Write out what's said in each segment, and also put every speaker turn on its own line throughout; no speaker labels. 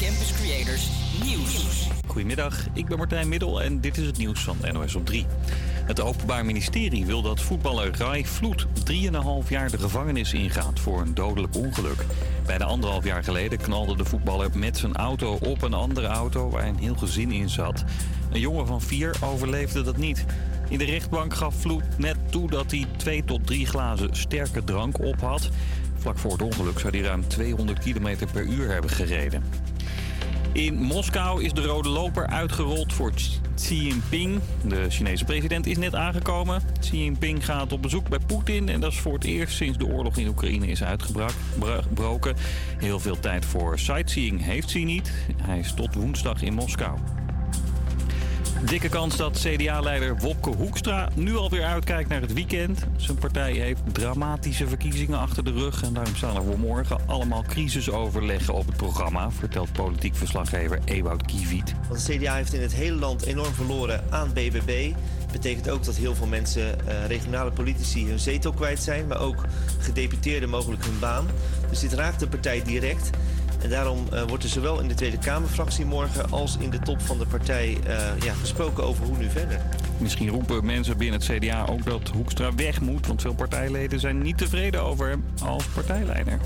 Campus Creators Nieuws.
Goedemiddag, ik ben Martijn Middel en dit is het nieuws van NOS op 3. Het Openbaar Ministerie wil dat voetballer Rai Vloed 3,5 jaar de gevangenis ingaat voor een dodelijk ongeluk. Bijna anderhalf jaar geleden knalde de voetballer met zijn auto op een andere auto waar een heel gezin in zat. Een jongen van vier overleefde dat niet. In de rechtbank gaf Vloed net toe dat hij twee tot drie glazen sterke drank op had. Vlak voor het ongeluk zou hij ruim 200 km per uur hebben gereden. In Moskou is de rode loper uitgerold voor Xi Jinping. De Chinese president is net aangekomen. Xi Jinping gaat op bezoek bij Poetin. En dat is voor het eerst sinds de oorlog in Oekraïne is uitgebroken. Heel veel tijd voor sightseeing heeft Xi niet. Hij is tot woensdag in Moskou. Dikke kans dat CDA-leider Wopke Hoekstra nu alweer uitkijkt naar het weekend. Zijn partij heeft dramatische verkiezingen achter de rug. En daarom staan er voor morgen allemaal crisisoverleggen op het programma, vertelt politiek verslaggever Ewout Kiewiet.
Want de CDA heeft in het hele land enorm verloren aan BBB. Betekent ook dat heel veel mensen, eh, regionale politici, hun zetel kwijt zijn. Maar ook gedeputeerden mogelijk hun baan. Dus dit raakt de partij direct. En daarom uh, wordt er zowel in de Tweede Kamerfractie morgen als in de top van de partij uh, ja, gesproken over hoe nu verder.
Misschien roepen mensen binnen het CDA ook dat Hoekstra weg moet, want veel partijleden zijn niet tevreden over hem als partijleider.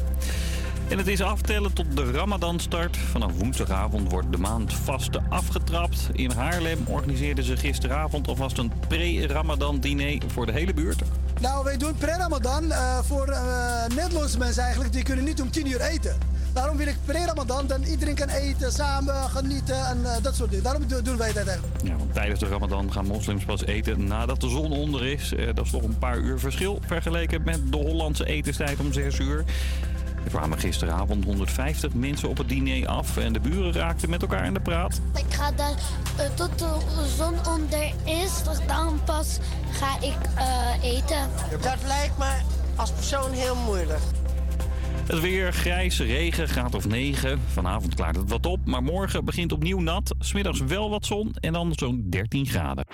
En het is aftellen tot de Ramadan-start. Vanaf woensdagavond wordt de maand vaste afgetrapt. In Haarlem organiseerden ze gisteravond alvast een pre-Ramadan-diner voor de hele buurt.
Nou, wij doen pre-Ramadan uh, voor uh, Nederlandse mensen eigenlijk. Die kunnen niet om tien uur eten. Daarom wil ik pre-Ramadan, dan iedereen kan eten, samen genieten en uh, dat soort dingen. Daarom doen wij dat eigenlijk.
Ja, want tijdens de Ramadan gaan moslims pas eten nadat de zon onder is. Uh, dat is toch een paar uur verschil vergeleken met de Hollandse etenstijd om 6 uur. Er kwamen gisteravond 150 mensen op het diner af en de buren raakten met elkaar in de praat.
Ik ga dan uh, tot de zon onder is, dus dan pas ga ik eten.
Dat lijkt me als persoon heel moeilijk.
Het weer, grijs, regen, graad of 9. Vanavond klaart het wat op, maar morgen begint opnieuw nat. Smiddags wel wat zon en dan zo'n 13 graden.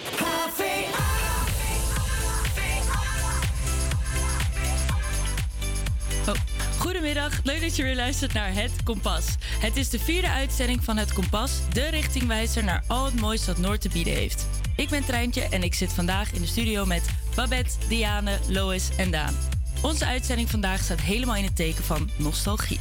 Oh, goedemiddag, leuk dat je weer luistert naar Het Kompas. Het is de vierde uitzending van Het Kompas, de richtingwijzer naar al het moois dat Noord te bieden heeft. Ik ben Treintje en ik zit vandaag in de studio met Babette, Diane, Lois en Daan. Onze uitzending vandaag staat helemaal in het teken van nostalgie.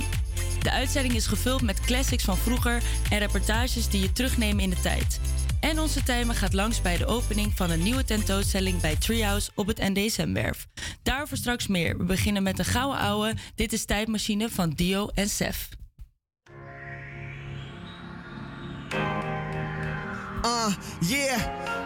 De uitzending is gevuld met classics van vroeger en reportages die je terugnemen in de tijd. En onze timer gaat langs bij de opening van een nieuwe tentoonstelling bij Treehouse op het ND-Zemwerf. Daarover straks meer. We beginnen met een gouden ouwe. Dit is Tijdmachine van Dio en Sef.
Uh, yeah.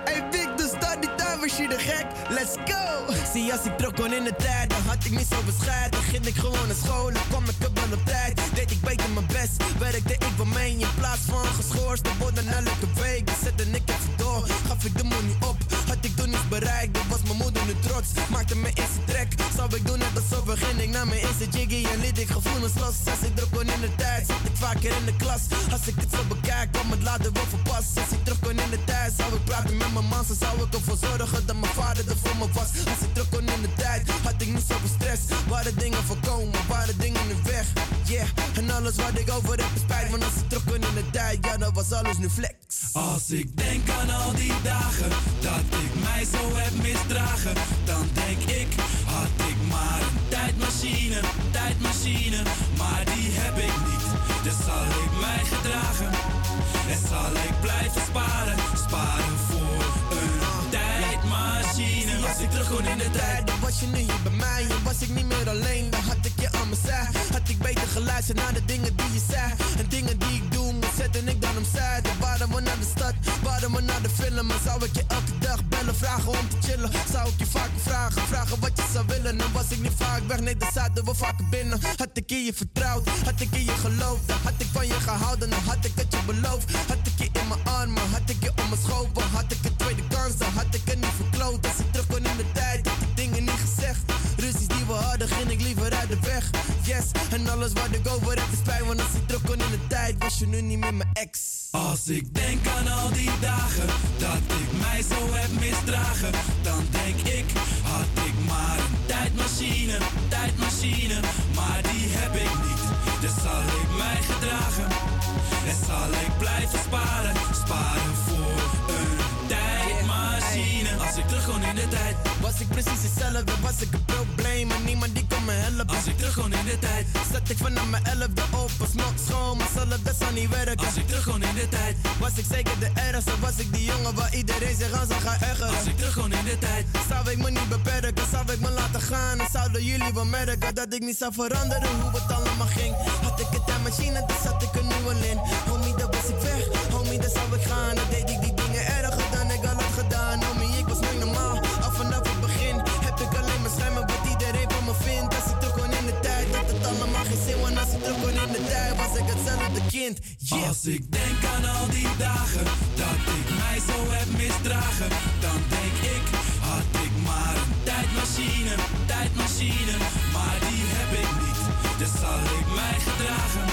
Hey, Big, dus start die tijdmachine gek. Let's go! Zie, als ik trok kon in de tijd, dan had ik niet zo bescheid. Ging ik gewoon naar school en kwam ik er wel op tijd. Deed ik beter mijn best, werkte ik wel mee. In plaats van geschorst, dan wordt dan elke week. Dan zette ik even door, gaf ik de money op. Ik toen niets bereikt, dan was mijn moeder nu trots. Maakte me eerste trek, zou ik doen net alsof begin ik naar mijn eerste jiggy. En liet ik gevoelens los. Als ik druk kon in de tijd, zat ik vaker in de klas. Als ik het zo bekijk, kwam het later wel verpast. Als ik terug kon in de tijd, zou ik praten met mijn man. Zo zou ik ervoor zorgen dat mijn vader er voor me was. Als ik terug kon in de tijd, had ik niet zoveel stress. Waren dingen voorkomen, waren dingen nu weg. Yeah, en alles wat ik over heb is spijt. Want als ik terug kon in de tijd, ja, dan was alles nu flex.
Als ik denk aan al die dagen dat ik mij zo heb misdragen, dan denk ik, had ik maar een tijdmachine, tijdmachine, maar die heb ik niet. Dus zal ik mij gedragen en zal ik blijven sparen, sparen voor een tijdmachine.
Als ik terug kon in de tijd, dan was je nu hier bij mij. En was ik niet meer alleen, dan had ik je aan mijn zij. Had ik beter geluisterd naar de dingen die je zei. En dingen die ik doe, moet zetten ik dan opzij. Dan waren we naar de stad, waren we naar de film. En zou ik je elke dag bellen, vragen om te chillen. Zou ik je vaker vragen, vragen wat je zou willen. Dan was ik niet vaak weg, nee, dan zaten we vaker binnen. Had ik in je vertrouwd, had ik in je geloofd. Dan had ik van je gehouden, dan had ik het je beloofd. Had ik je in mijn armen, had ik je om me schoven. Had ik een tweede kans, dan had ik het niet verkloot. Als ik terug kon in de tijd, had ik dingen niet gezegd. Ruzies die we hadden, ging ik liever uit de weg. En alles wat ik over heb is pijn. Want als ik terug kon in de tijd, was je nu niet meer mijn ex.
Als ik denk aan al die dagen dat ik mij zo heb misdragen, dan denk ik, had ik maar een tijdmachine, tijdmachine, maar die heb ik niet. Dus zal ik mij gedragen en zal
blijven sparen. Sparen voor een tijdmachine. Als ik terug kon in de tijd.
Was ik precies hetzelfde, was ik een probleem En niemand die
Als ik terug kon in de tijd.
Zet ik vanaf mijn elfde op, als nog schoon Maar zelf dat zou niet werken
Als ik terug kon in de tijd.
Was ik zeker de ergste, was ik die jongen waar iedereen zich aan zou gaan ergeren
Als ik terug kon in de tijd.
Zou ik me niet beperken, zou ik me laten gaan En zouden jullie wel merken dat ik niet zou veranderen hoe het allemaal ging Had ik een tijdmachine, dan zat ik een nieuwe lin Homie, dan was ik weg, homie, dan zou ik gaan deed terug in de tijd, was ik hetzelfde kind.
Als ik denk aan al die dagen dat ik mij zo heb misdragen, dan denk ik, had ik maar een tijdmachine, tijdmachine, maar die heb ik niet. Dus zal ik mij gedragen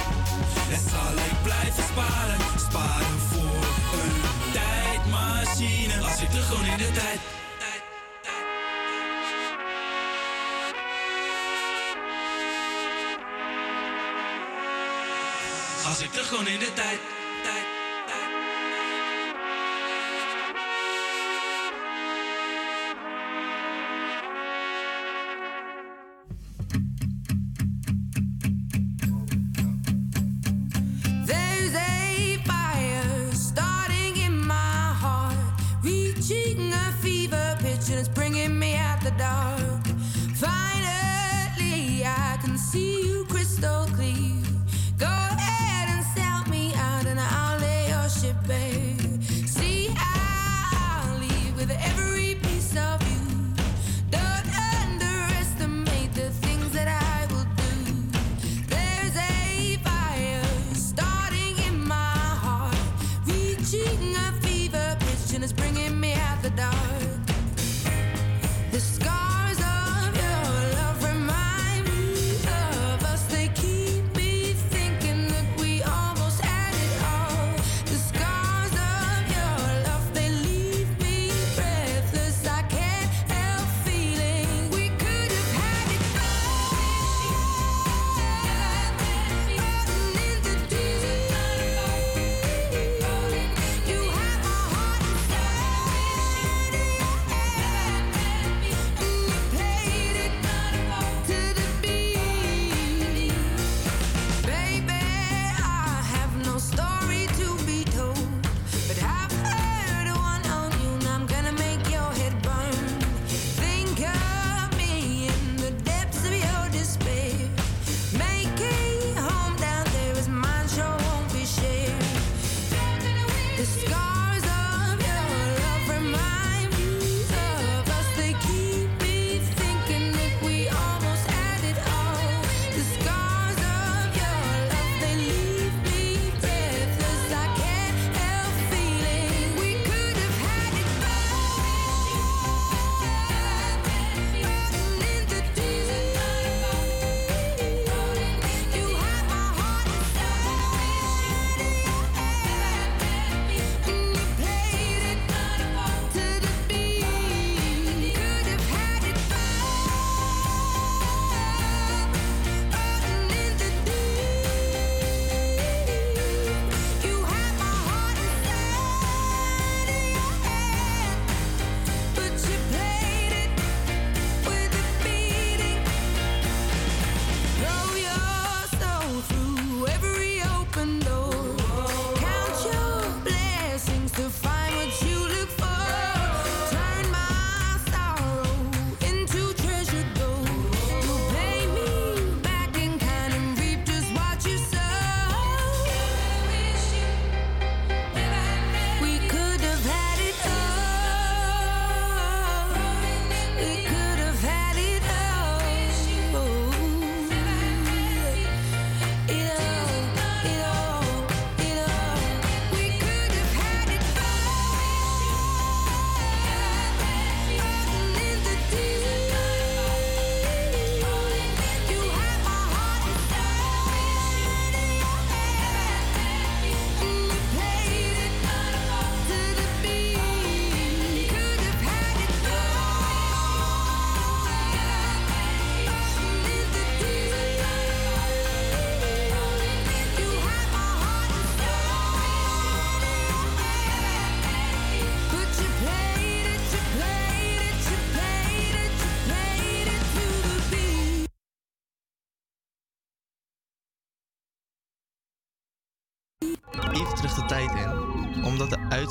en zal ik blijven sparen, sparen voor een tijdmachine. Als ik terug gewoon in de tijd. Als ik terug gewoon in de tijd.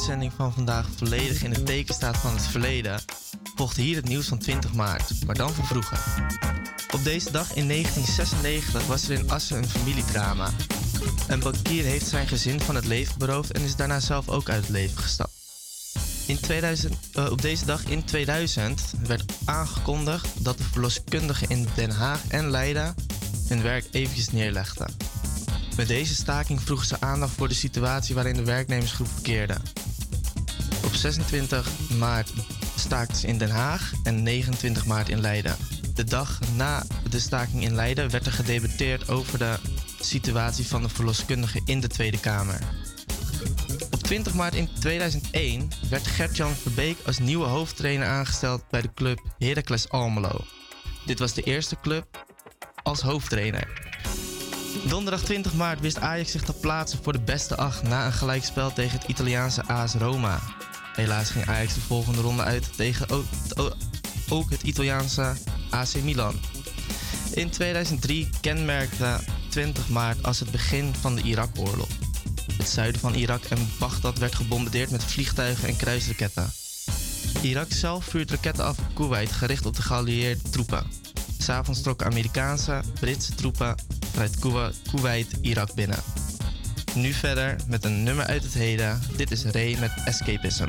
Uitzending van vandaag volledig in het teken staat van het verleden, volgt hier het nieuws van 20 maart, maar dan van vroeger. Op deze dag in 1996 was er in Assen een familiedrama. Een bankier heeft zijn gezin van het leven beroofd en is daarna zelf ook uit het leven gestapt. In 2000, eh, op deze dag in 2000 werd aangekondigd dat de verloskundigen in Den Haag en Leiden hun werk eventjes neerlegden. Met deze staking vroegen ze aandacht voor de situatie waarin de werknemersgroep verkeerde. Op 26 maart staakten ze in Den Haag en 29 maart in Leiden. De dag na de staking in Leiden werd er gedebatteerd over de situatie van de verloskundigen in de Tweede Kamer. Op 20 maart in 2001 werd Gert-Jan Verbeek als nieuwe hoofdtrainer aangesteld bij de club Heracles Almelo. Dit was de eerste club als hoofdtrainer. Donderdag 20 maart wist Ajax zich te plaatsen voor de beste acht na een gelijkspel tegen het Italiaanse AS Roma. Helaas ging Ajax de volgende ronde uit tegen ook het Italiaanse AC Milan. In 2003 kenmerkte 20 maart als het begin van de Irak-oorlog. Het zuiden van Irak en Bagdad werd gebombardeerd met vliegtuigen en kruisraketten. Irak zelf vuurt raketten af op Kuwait gericht op de geallieerde troepen. S'avonds trokken Amerikaanse, Britse troepen vanuit Kuwait Irak binnen. Nu verder met een nummer uit het heden. Dit is Ray met Escapism.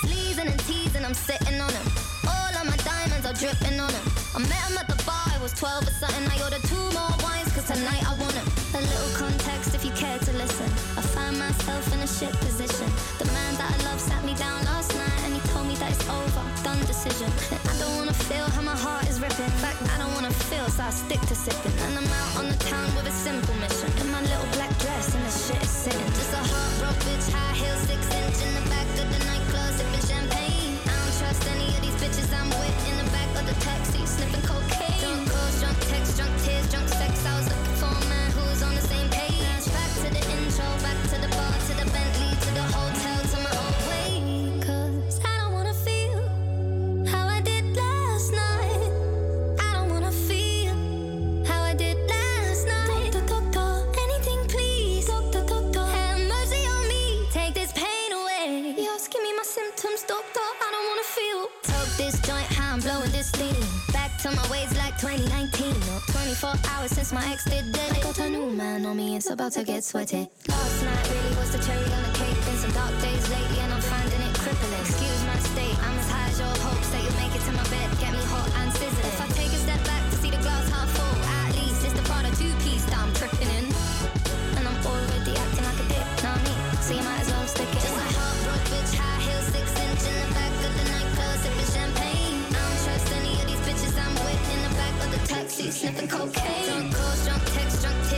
Sleezing and teasing, I'm sitting on him. All of my diamonds are dripping on him. I met him at the bar, was 12 or something. I ordered two more wines, cause tonight I want him. A little context if you care to listen. I find myself in a shit position. The man that I love sat me down last night and he told me that it's over, done decision. Feel how my heart is ripping. Fact, I don't wanna feel, so I stick to sipping. And I'm out on the town with a simple mission. In my little black dress and the shit is sitting. Just a heartbroken bitch, high heel, six inch in the back of the nightclub, sipping champagne. I don't trust any of these bitches I'm with in the back of the taxi, sniffing cocaine. Drunk calls, drunk texts, drunk tears, drunk sex. I was looking 24 hours since my ex did dead. I got a new man on me, it's about to get sweaty. Last night really was the cherry on the cake. Been some dark days lately, sleep, sniffing cocaine. Drunk calls, drunk texts, drunk
texts.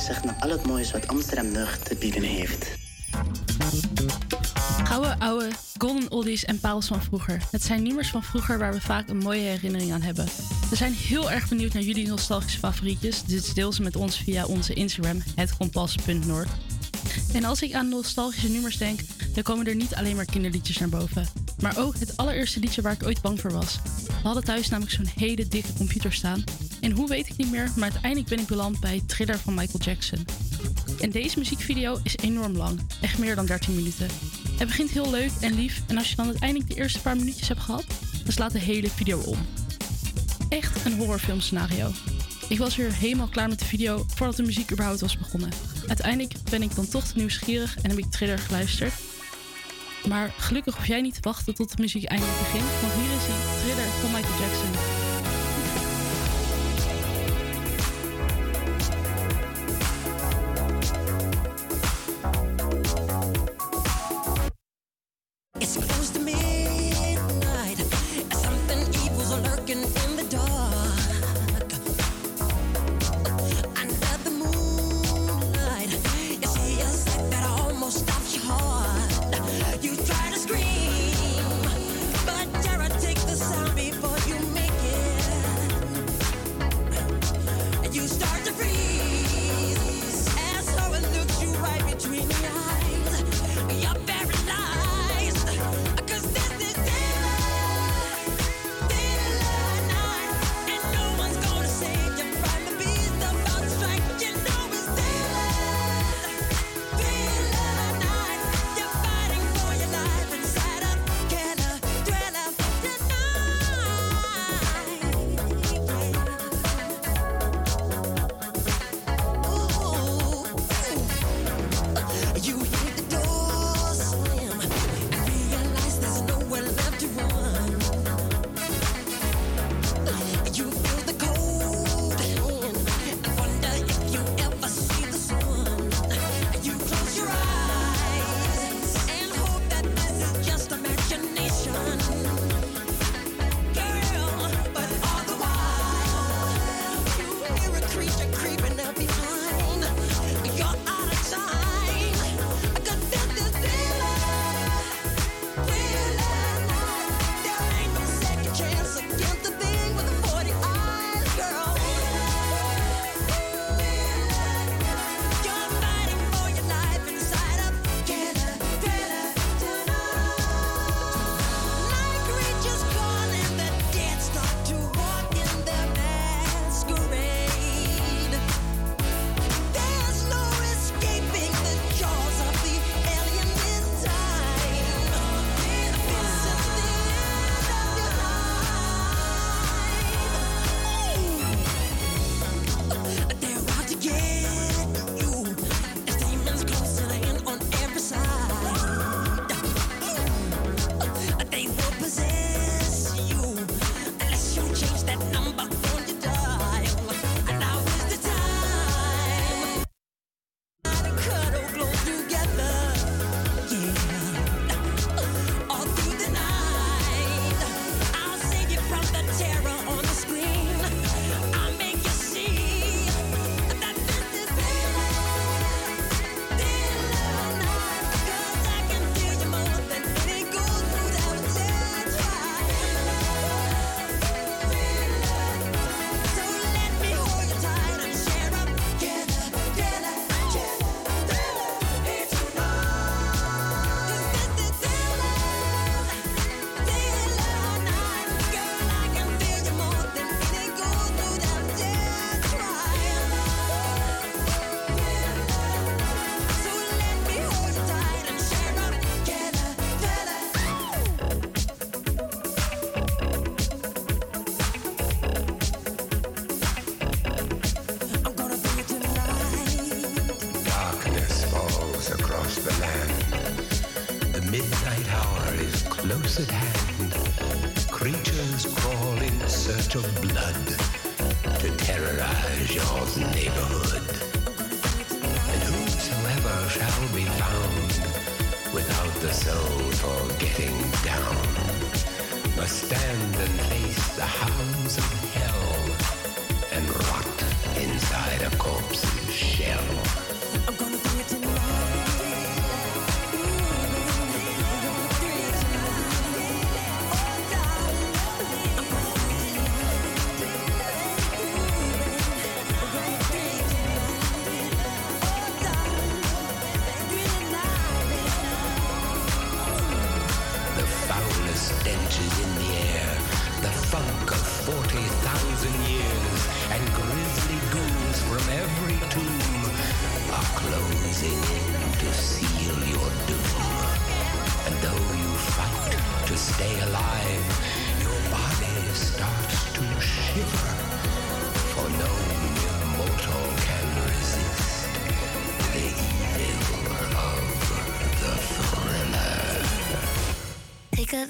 zeggen naar al het moois wat Amsterdam nog te bieden heeft.
Gouden oude, golden oldies en parels van vroeger. Het zijn nummers van vroeger waar we vaak een mooie herinnering aan hebben. We zijn heel erg benieuwd naar jullie nostalgische favorietjes, dus deel ze met ons via onze Instagram, hetkompas.noord. En als ik aan nostalgische nummers denk, dan komen er niet alleen maar kinderliedjes naar boven. Maar ook het allereerste liedje waar ik ooit bang voor was. We hadden thuis namelijk zo'n hele dikke computer staan en hoe weet ik niet meer, maar uiteindelijk ben ik beland bij Thriller van Michael Jackson. En deze muziekvideo is enorm lang, echt meer dan 13 minuten. Het begint heel leuk en lief en als je dan uiteindelijk de eerste paar minuutjes hebt gehad, dan slaat de hele video om. Echt een horrorfilmscenario. Ik was weer helemaal klaar met de video voordat de muziek überhaupt was begonnen. Uiteindelijk ben ik dan toch te nieuwsgierig en heb ik Thriller geluisterd. Maar gelukkig hoef jij niet te wachten tot de muziek eindelijk begint, want hier is hij, Thriller van Michael Jackson.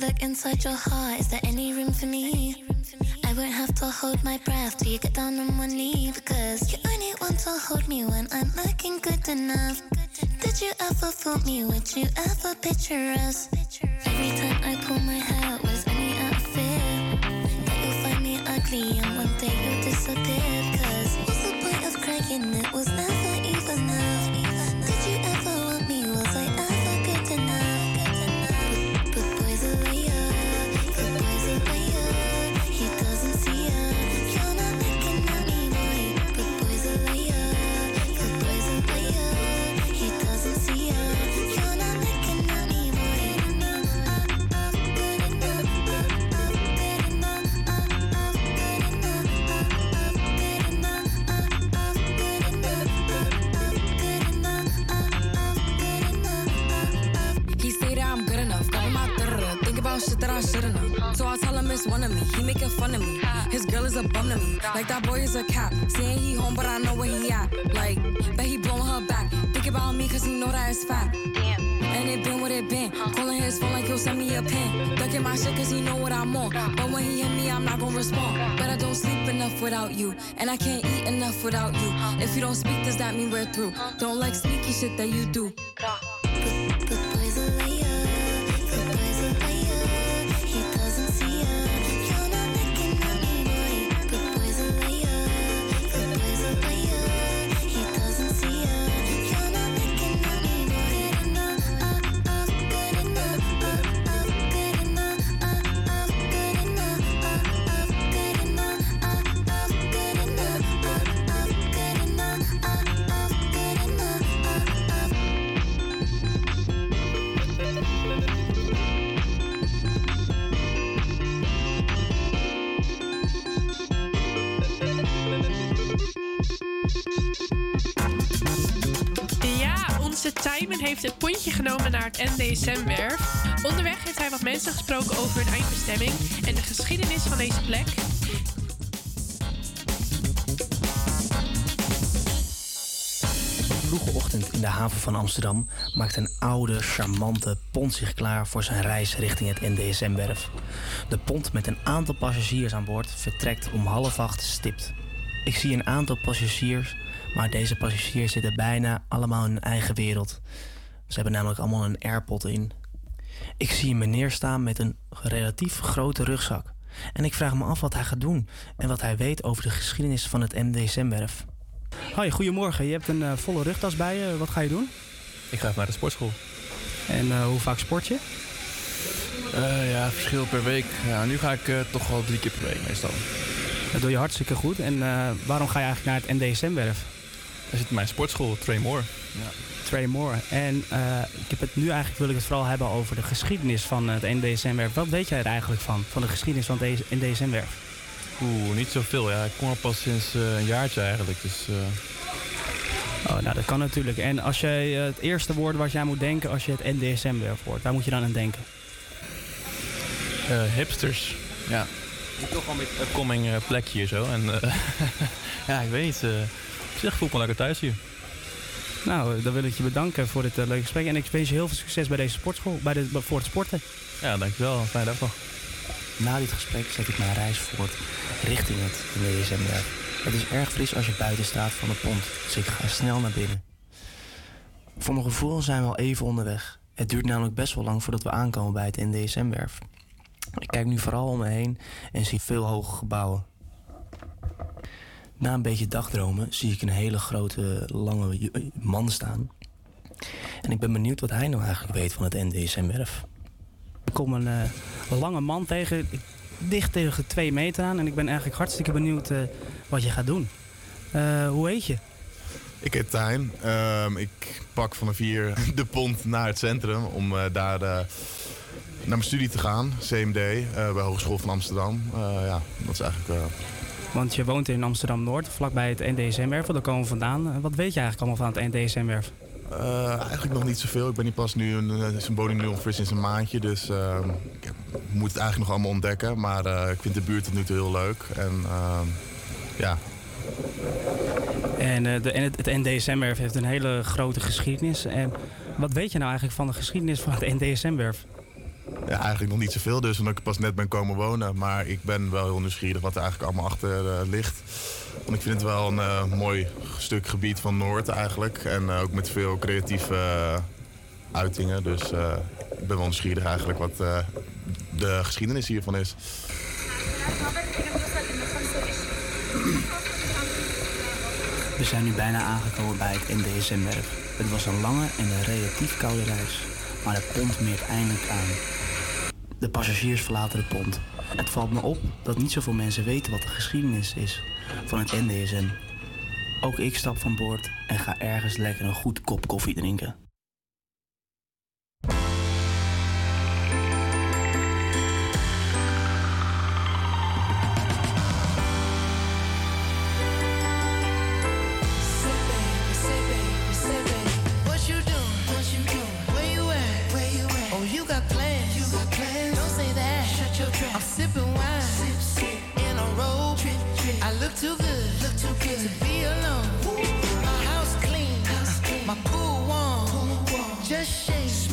Look inside your heart. Is there any room for me? I won't have to hold my breath till you get down on one knee because you only want to hold me when I'm looking good enough. Did you ever fool me? Would you ever picture us? But
when he hit me, I'm not gonna respond. But I don't sleep enough without you. And I can't eat enough without you. If you don't speak, does that mean we're through? Don't like sneaky shit that you do.
Onze Tijmen heeft het pontje genomen naar het NDSM-werf. Onderweg heeft hij wat mensen gesproken over hun eindbestemming en de geschiedenis van deze plek.
vroege ochtend in de haven van Amsterdam maakt een oude, charmante pont zich klaar voor zijn reis richting het NDSM-werf. De pont met een aantal passagiers aan boord vertrekt om half acht stipt. Ik zie een aantal passagiers, maar deze passagiers zitten bijna allemaal in hun eigen wereld. Ze hebben namelijk allemaal een airpod in. Ik zie een meneer staan met een relatief grote rugzak. En ik vraag me af wat hij gaat doen en wat hij weet over de geschiedenis van het MDSM-werf. Hoi, goedemorgen. Je hebt een eh, volle rugtas bij je. Wat ga je doen?
Ik ga even naar de sportschool.
En eh, hoe vaak sport je?
Eh, ja, verschil per week. Ja, nu ga ik eh, toch wel drie keer per week meestal.
Dat doe je hartstikke goed. En eh, waarom ga je eigenlijk naar het NDSM-werf?
Daar zit mijn sportschool, Trey Moore. Ja.
Trey Moore. En eh, ik heb het nu eigenlijk wil ik het vooral hebben over de geschiedenis van het NDSM-werf. Wat weet jij er eigenlijk van? Van de geschiedenis van het NDSM-werf?
Oeh, niet zoveel. Ja, ik kom er pas sinds eh, een jaartje eigenlijk. Dus, eh,
Oh, nou dat kan natuurlijk. En als jij het eerste woord wat jij moet denken als je het NDSM-werf hoort, waar moet je dan aan denken?
hipsters. Ja. Toch wel een beetje upcoming plekje hier zo. En ja, ik weet eh, zich voel ik me lekker thuis hier. Nou, dan wil ik je bedanken voor dit eh, leuke gesprek. En ik wens je heel veel succes bij deze sportschool, bij de, voor het sporten.
Ja, dankjewel. Fijne dag nog.
Na dit gesprek zet ik mijn reis voort richting het NDSM-werk. Het is erg fris als je buiten staat van de pont, dus ik ga snel naar binnen. Voor mijn gevoel zijn we al even onderweg. Het duurt namelijk best wel lang voordat we aankomen bij het NDSM-werf. Ik kijk nu vooral om me heen en zie veel hoge gebouwen. Na een beetje dagdromen zie ik een hele grote, lange man staan. En ik ben benieuwd wat hij nou eigenlijk weet van het NDSM-werf.
Ik kom een, eh, een lange man tegen, dicht tegen twee meter aan. En ik ben eigenlijk hartstikke benieuwd eh, wat je gaat doen. Eh, hoe heet je?
Ik heet Tijn. Ehm, ik pak van de vier de pont naar het centrum om daar eh, naar mijn studie te gaan. CMD eh, bij Hogeschool van Amsterdam. Eh, ja, dat is eigenlijk... eh,
Want je woont in Amsterdam-Noord, vlakbij het NDSM-werf. Daar komen we vandaan. Eh, wat weet je eigenlijk allemaal van het NDSM-werf?
eh, eigenlijk nog niet zoveel. Ik ben hier pas nu, een, eh, zijn woning nu ongeveer sinds een maandje. Dus ehm, ik moet het eigenlijk nog allemaal ontdekken. Maar eh, ik vind de buurt tot nu toe heel leuk. En ehm, ja,
En, eh, de, en het, het NDSM-werf heeft een hele grote geschiedenis. En wat weet je nou eigenlijk van de geschiedenis van het NDSM-werf?
Ja, eigenlijk nog niet zoveel dus, omdat ik pas net ben komen wonen. Maar ik ben wel heel nieuwsgierig wat er eigenlijk allemaal achter eh, ligt. Want ik vind het wel een eh, mooi stuk gebied van Noord eigenlijk. En eh, ook met veel creatieve uitingen. Dus ik ben wel nieuwsgierig eigenlijk wat de geschiedenis hiervan is.
We zijn nu bijna aangekomen bij het NDSM-werf. Het was een lange en een relatief koude reis, maar de pont meert eindelijk aan. De passagiers verlaten de pont. Het valt me op dat niet zoveel mensen weten wat de geschiedenis is van het NDSM. Ook ik stap van boord en ga ergens lekker een goed kop koffie drinken.
Too good. Look too good to be alone. My house clean. My pool warm. Just shake.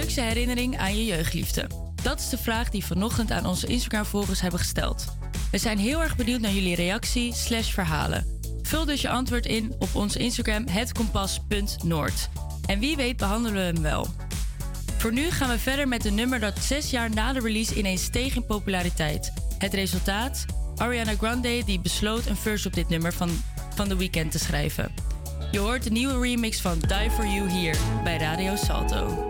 Leukste herinnering aan je jeugdliefde? Dat is de vraag die vanochtend aan onze Instagram-volgers hebben gesteld. We zijn heel erg benieuwd naar jullie reactie slash verhalen. Vul dus je antwoord in op onze Instagram hetkompas.noord. En wie weet behandelen we hem wel. Voor nu gaan we verder met een nummer dat zes jaar na de release ineens steeg in populariteit. Het resultaat? Ariana Grande die besloot een verse op dit nummer van, van The Weeknd te schrijven. Je hoort de nieuwe remix van Die For You hier bij Radio Salto.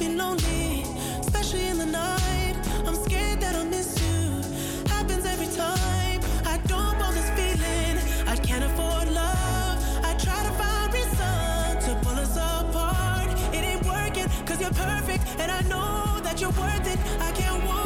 To lonely, especially in the night. I'm scared that I'll miss you. Happens every time. I don't want this feeling. I can't afford love. I try to find reason to pull us apart. It ain't working, cause you're perfect. And I know that you're worth it. I can't walk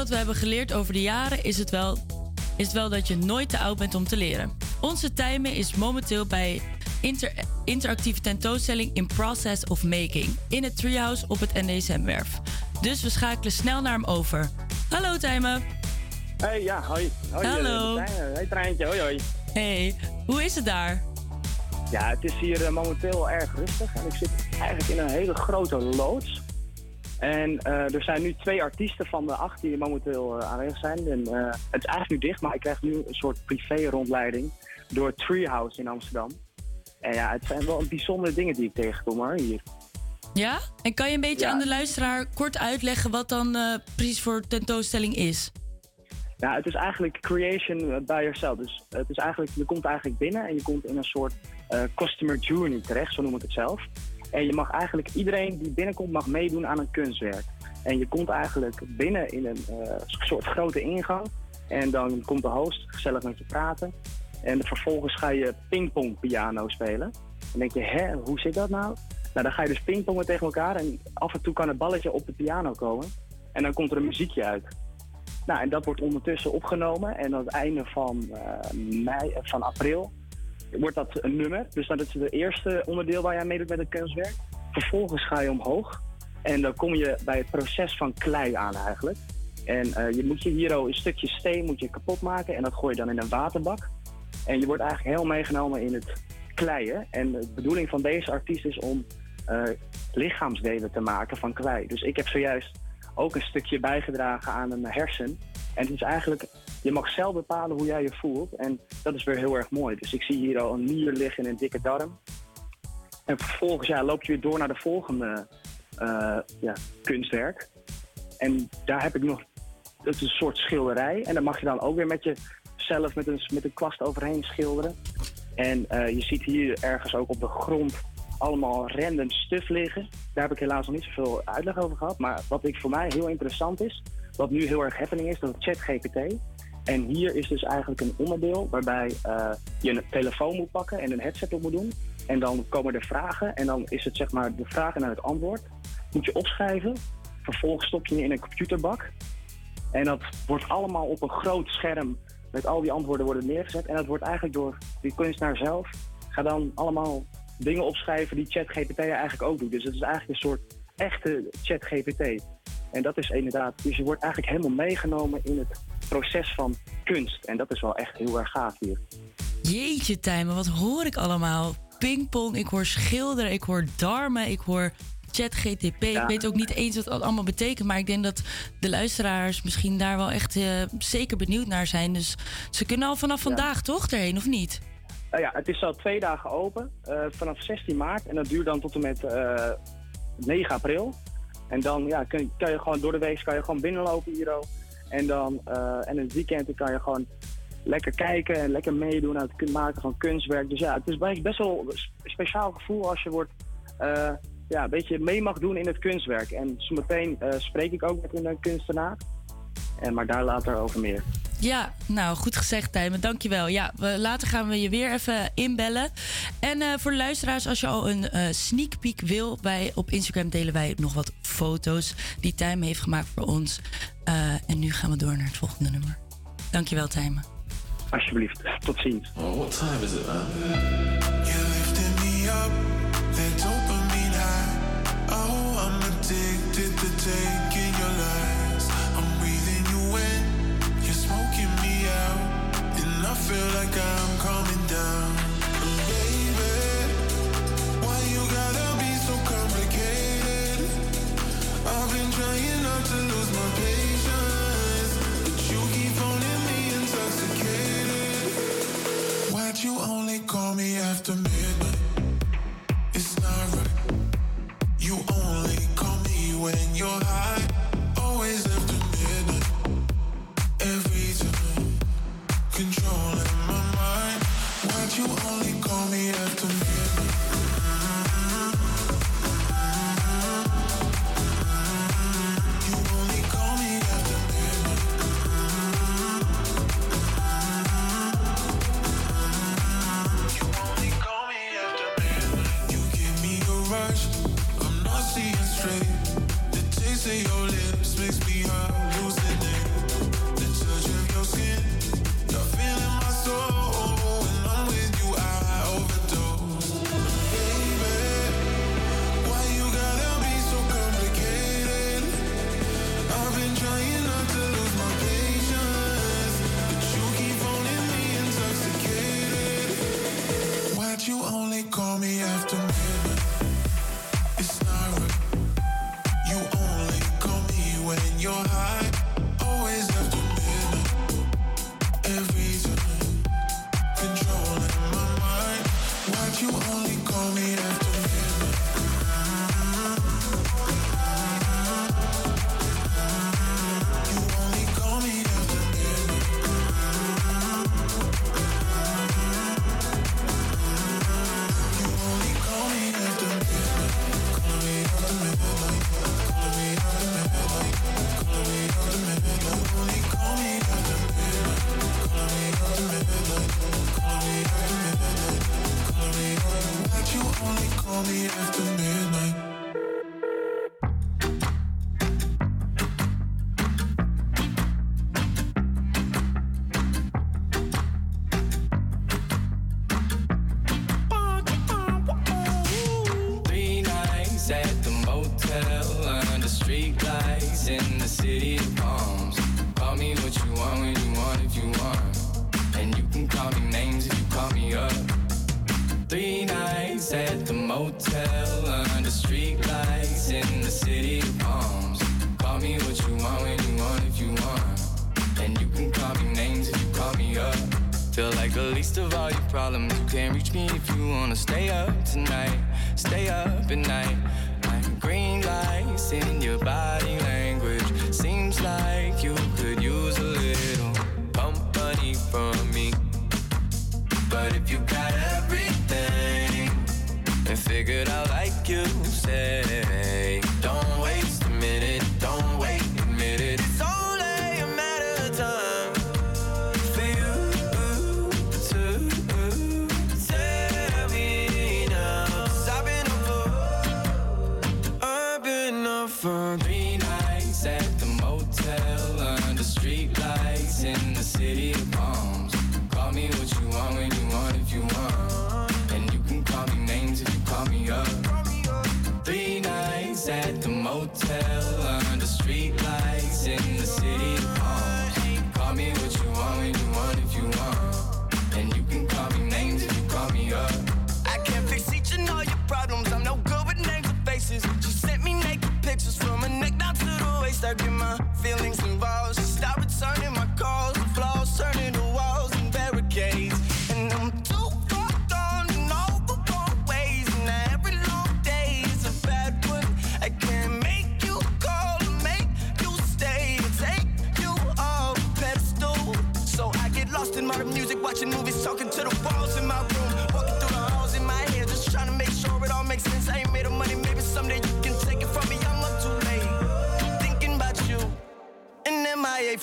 Wat we hebben geleerd over de jaren, is het wel, is het wel dat je nooit te oud bent om te leren. Onze Tijmen is momenteel bij inter, interactieve tentoonstelling In Process of Making in het Treehouse op het NDSM-werf. Dus we schakelen snel naar hem over. Hallo Tijmen.
Hey, ja, hoi. hoi
Hallo.
eh, Hey, treintje, hoi, hoi.
Hey, hoe is het daar?
Ja, het is hier eh, momenteel erg rustig en ik zit eigenlijk in een hele grote loods. En eh, er zijn nu twee artiesten van de acht die momenteel eh, aanwezig zijn. En, eh, het is eigenlijk nu dicht, maar ik krijg nu een soort privé-rondleiding door Treehouse in Amsterdam. En ja, het zijn wel bijzondere dingen die ik tegenkom hoor, hier.
Ja? En kan je een beetje
Ja.
aan de luisteraar kort uitleggen wat dan precies voor tentoonstelling is?
Ja, het is eigenlijk creation by yourself. Dus het is eigenlijk, je komt eigenlijk binnen en je komt in een soort customer journey terecht, zo noem ik het zelf. En je mag eigenlijk, iedereen die binnenkomt mag meedoen aan een kunstwerk. En je komt eigenlijk binnen in een eh, soort grote ingang. En dan komt de host gezellig met je praten. En vervolgens ga je pingpong piano spelen. Dan denk je, hè, hoe zit dat nou? Nou, dan ga je dus pingpongen tegen elkaar en af en toe kan een balletje op de piano komen. En dan komt er een muziekje uit. Nou, en dat wordt ondertussen opgenomen. En aan het einde van, eh, mei, van april wordt dat een nummer. Dus dat is het eerste onderdeel waar jij meedoet met het kunstwerk. Vervolgens ga je omhoog. En dan kom je bij het proces van klei aan eigenlijk. En eh, je moet je hier al een stukje steen moet je kapot maken. En dat gooi je dan in een waterbak. En je wordt eigenlijk heel meegenomen in het kleien. En de bedoeling van deze artiest is om eh, lichaamsdelen te maken van klei. Dus ik heb zojuist ook een stukje bijgedragen aan een hersen. En het is eigenlijk, je mag zelf bepalen hoe jij je voelt. En dat is weer heel erg mooi. Dus ik zie hier al een nier liggen in een dikke darm. En vervolgens ja, loop je weer door naar de volgende eh, ja, kunstwerk. En daar heb ik nog, dat is een soort schilderij. En daar mag je dan ook weer met jezelf met een, met een kwast overheen schilderen. En eh, je ziet hier ergens ook op de grond allemaal random stuff liggen. Daar heb ik helaas nog niet zoveel uitleg over gehad. Maar wat ik voor mij heel interessant is, wat nu heel erg happening is, dat ChatGPT. En hier is dus eigenlijk een onderdeel waarbij eh, je een telefoon moet pakken en een headset op moet doen. En dan komen er vragen en dan is het zeg maar de vraag en dan het antwoord. Moet je opschrijven. Vervolgens stop je in een computerbak. En dat wordt allemaal op een groot scherm met al die antwoorden worden neergezet. En dat wordt eigenlijk door die kunstenaar zelf. Ga dan allemaal dingen opschrijven die ChatGPT eigenlijk ook doet. Dus het is eigenlijk een soort echte ChatGPT. En dat is inderdaad, dus je wordt eigenlijk helemaal meegenomen in het proces van kunst. En dat is wel echt heel erg gaaf hier.
Jeetje, Tijmen, wat hoor ik allemaal? Pingpong, ik hoor schilderen, ik hoor darmen, ik hoor ChatGTP.
Ja.
Ik weet ook niet eens wat dat allemaal betekent, maar ik denk dat de luisteraars misschien daar wel echt eh, zeker benieuwd naar zijn. Dus ze kunnen al vanaf vandaag toch erheen, of niet?
Nou ja, het is al twee dagen open, eh, vanaf 16 maart. En dat duurt dan tot en met eh, 9 april. En dan ja, kun, kan je gewoon door de week kan je gewoon binnenlopen hier. ook. En dan eh, en het weekend dan kan je gewoon lekker kijken en lekker meedoen aan het maken van kunstwerk. Dus ja, het is best wel een sp- speciaal gevoel als je wordt, eh, ja, een beetje mee mag doen in het kunstwerk. En zometeen eh spreek ik ook met een kunstenaar. En, maar daar later over meer.
Ja, nou goed gezegd, Tijmen. Dankjewel. Ja, we, later gaan we je weer even inbellen. En eh, voor de luisteraars, als je al een eh, sneak peek wil, wij, op Instagram delen wij nog wat foto's die Tijmen heeft gemaakt voor ons. Eh, en nu gaan we door naar het volgende nummer. Dankjewel, Tijmen.
Alsjeblieft, tot ziens.
Oh, what time is it, man? You lifted me up, like I'm coming down. Baby, why you gotta be so complicated? I've been trying not to lose my patience, but you keep phoning me intoxicated. Why'd you only call me after midnight? It's not right. You only call me when you're high. Always after Controlling my mind. Why'd you only call me after midnight? you only call me after midnight.
It's not right. You only call me when you're high. Always after midnight. Every time. Controlling my mind. Why'd you only call me after? you only call me after midnight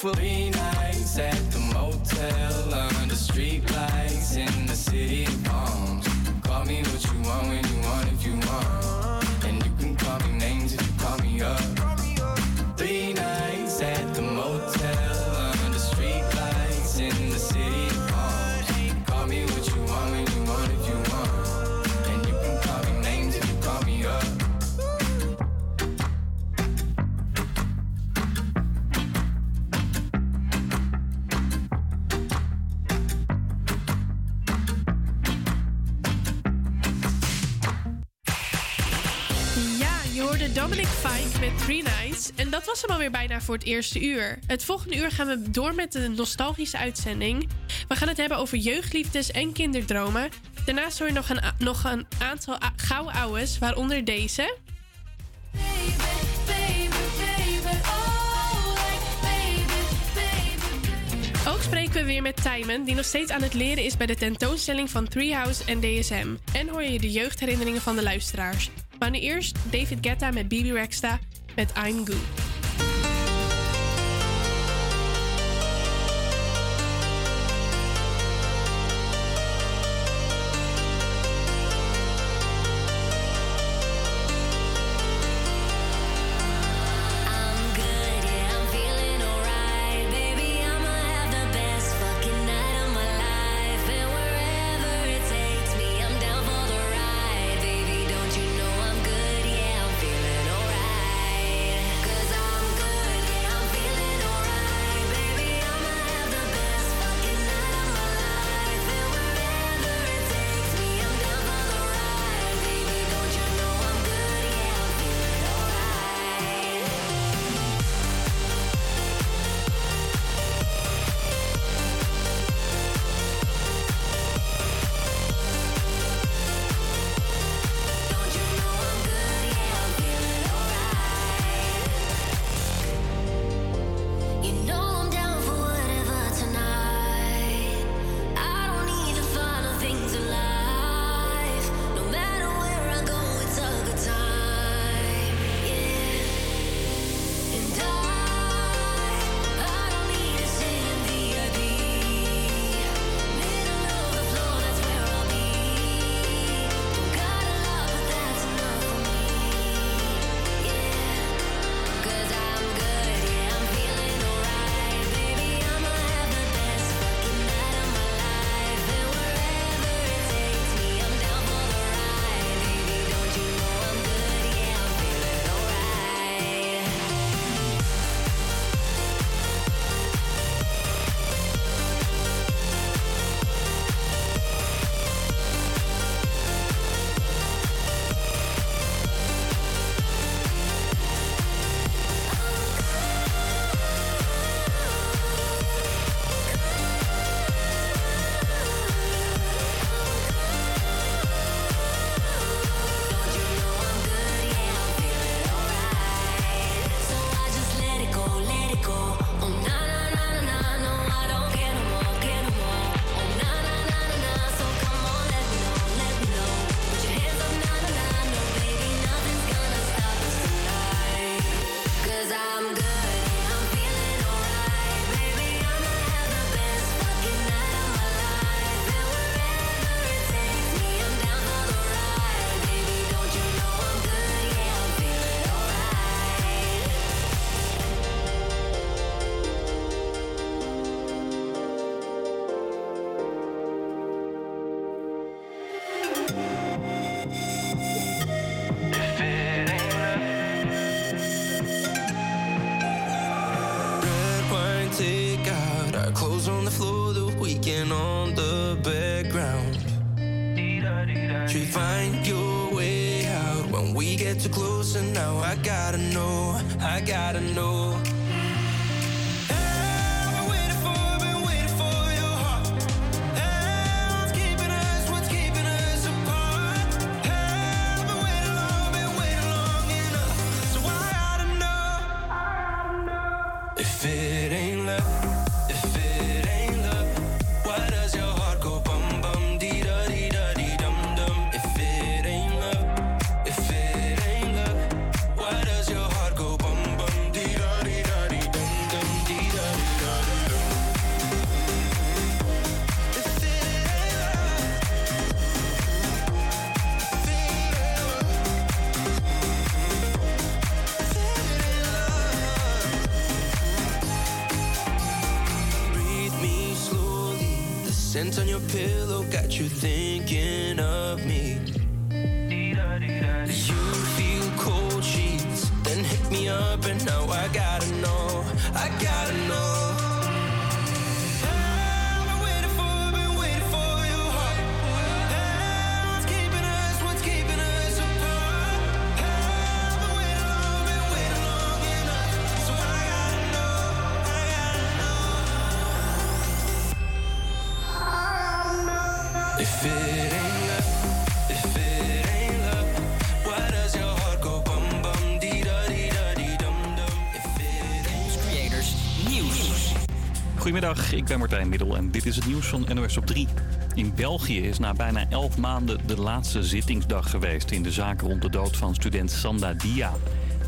for three nights at
was hem alweer bijna voor het eerste uur. Het volgende uur gaan we door met de nostalgische uitzending. We gaan het hebben over jeugdliefdes en kinderdromen. Daarnaast hoor je nog een, nog een aantal gouden ouwes, waaronder deze. Ook spreken we weer met Tijmen, die nog steeds aan het leren is bij de tentoonstelling van Treehouse en DSM. En hoor je de jeugdherinneringen van de luisteraars. Maar nu eerst David Guetta met Bibi Rexta met I'm Good.
Goedemiddag, ik ben Martijn Middel en dit is het nieuws van NOS op 3. In België is na bijna 11 maanden de laatste zittingsdag geweest in de zaak rond de dood van student Sanda Dia.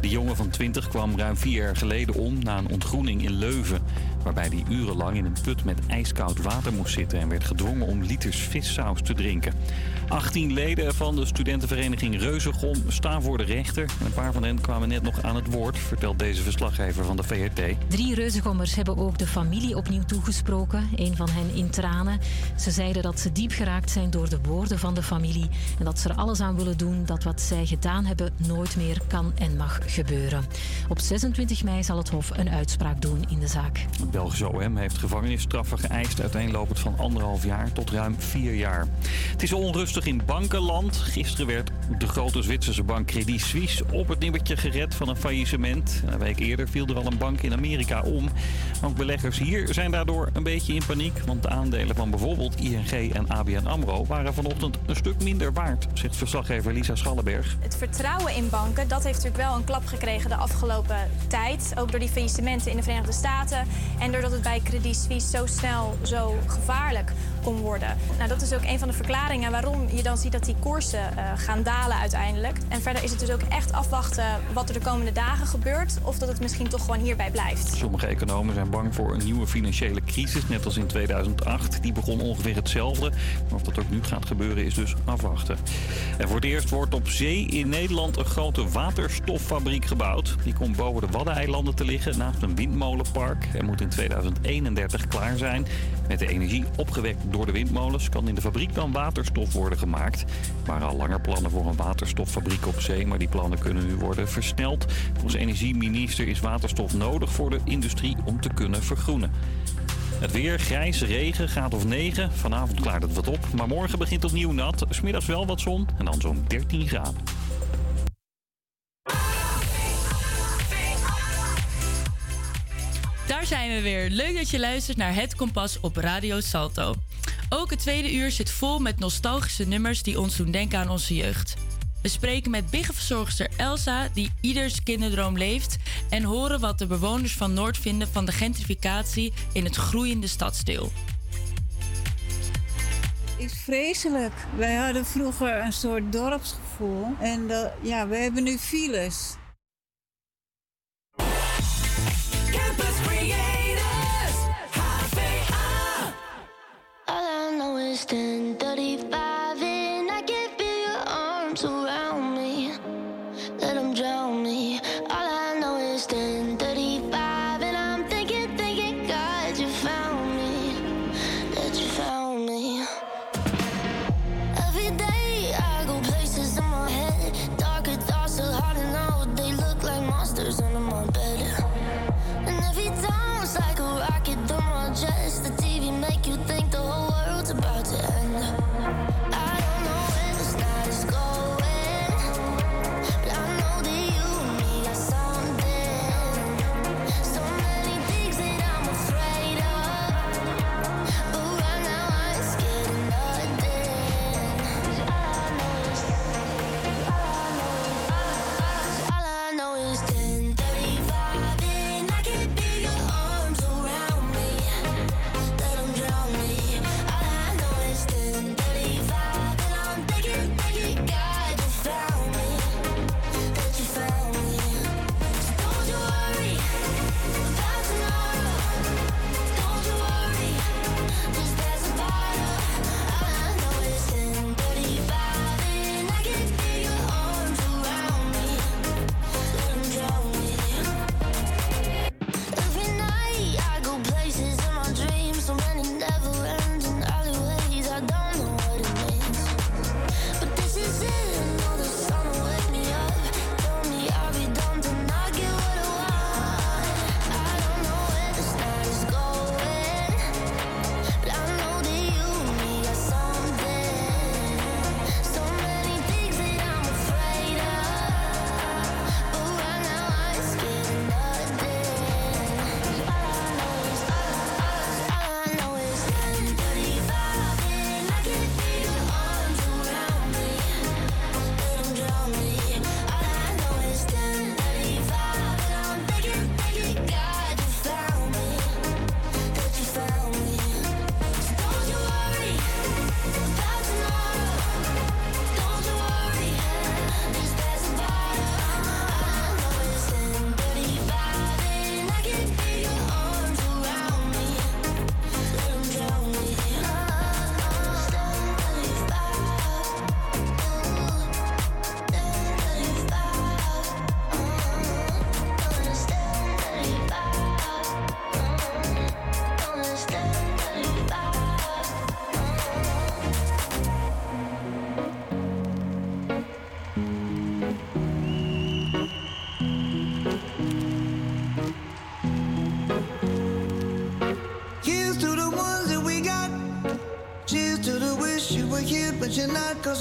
De jongen van 20 kwam ruim vier jaar geleden om na een ontgroening in Leuven. Waarbij hij urenlang in een put met ijskoud water moest zitten en werd gedwongen om liters vissaus te drinken. 18 leden van de studentenvereniging Reuzegom staan voor de rechter. En een paar van hen kwamen net nog aan het woord, vertelt deze verslaggever van de VRT.
Drie reuzegommers hebben ook de familie opnieuw toegesproken, een van hen in tranen. Ze zeiden dat ze diep geraakt zijn door de woorden van de familie en dat ze er alles aan willen doen dat wat zij gedaan hebben nooit meer kan en mag gebeuren. Op 26 mei zal het Hof een uitspraak doen in de zaak.
Het Belgische OM heeft gevangenisstraffen geëist, uiteenlopend van anderhalf jaar tot ruim vier jaar. Het is onrustig in bankenland. Gisteren werd de grote Zwitserse bank Credit Suisse op het nippertje gered van een faillissement. Een week eerder viel er al een bank in Amerika om. Ook beleggers hier zijn daardoor een beetje in paniek, want de aandelen van bijvoorbeeld ING en ABN AMRO waren vanochtend een stuk minder waard, zegt verslaggever Lisa Schallenberg.
Het vertrouwen in banken, dat heeft natuurlijk wel een klap gekregen de afgelopen tijd. Ook door die faillissementen in de Verenigde Staten. En doordat het bij Credit Suisse zo snel zo gevaarlijk kon worden. Nou, dat is ook een van de verklaringen waarom je dan ziet dat die koersen eh, gaan dalen uiteindelijk. En verder is het dus ook echt afwachten wat er de komende dagen gebeurt. Of dat het misschien toch gewoon hierbij blijft.
Sommige economen zijn bang voor een nieuwe financiële crisis, net als in 2008. Die begon ongeveer hetzelfde. Maar of dat ook nu gaat gebeuren is dus afwachten. En voor het eerst wordt op zee in Nederland een grote waterstoffabriek gebouwd. Die komt boven de Waddeneilanden te liggen naast een windmolenpark. En moet in 2031 klaar zijn. Met de energie opgewekt door de windmolens kan in de fabriek dan waterstof worden gemaakt. Er waren al langer plannen voor een waterstoffabriek op zee, maar die plannen kunnen nu worden versneld. Volgens energieminister is waterstof nodig voor de industrie om te kunnen vergroenen. Het weer, grijs, regen, gaat of 9. Vanavond klaart het wat op, maar morgen begint opnieuw nat. Smiddags wel wat zon en dan zo'n 13 graden.
Daar zijn we weer. Leuk dat je luistert naar Het Kompas op Radio Salto. Ook het tweede uur zit vol met nostalgische nummers die ons doen denken aan onze jeugd. We spreken met biggenverzorgster Elsa, die ieders kinderdroom leeft, en horen wat de bewoners van Noord vinden van de gentrificatie in het groeiende stadsdeel.
is vreselijk. Wij hadden vroeger een soort dorpsgevoel. En dat- ja, we hebben nu files.
All I know is 1035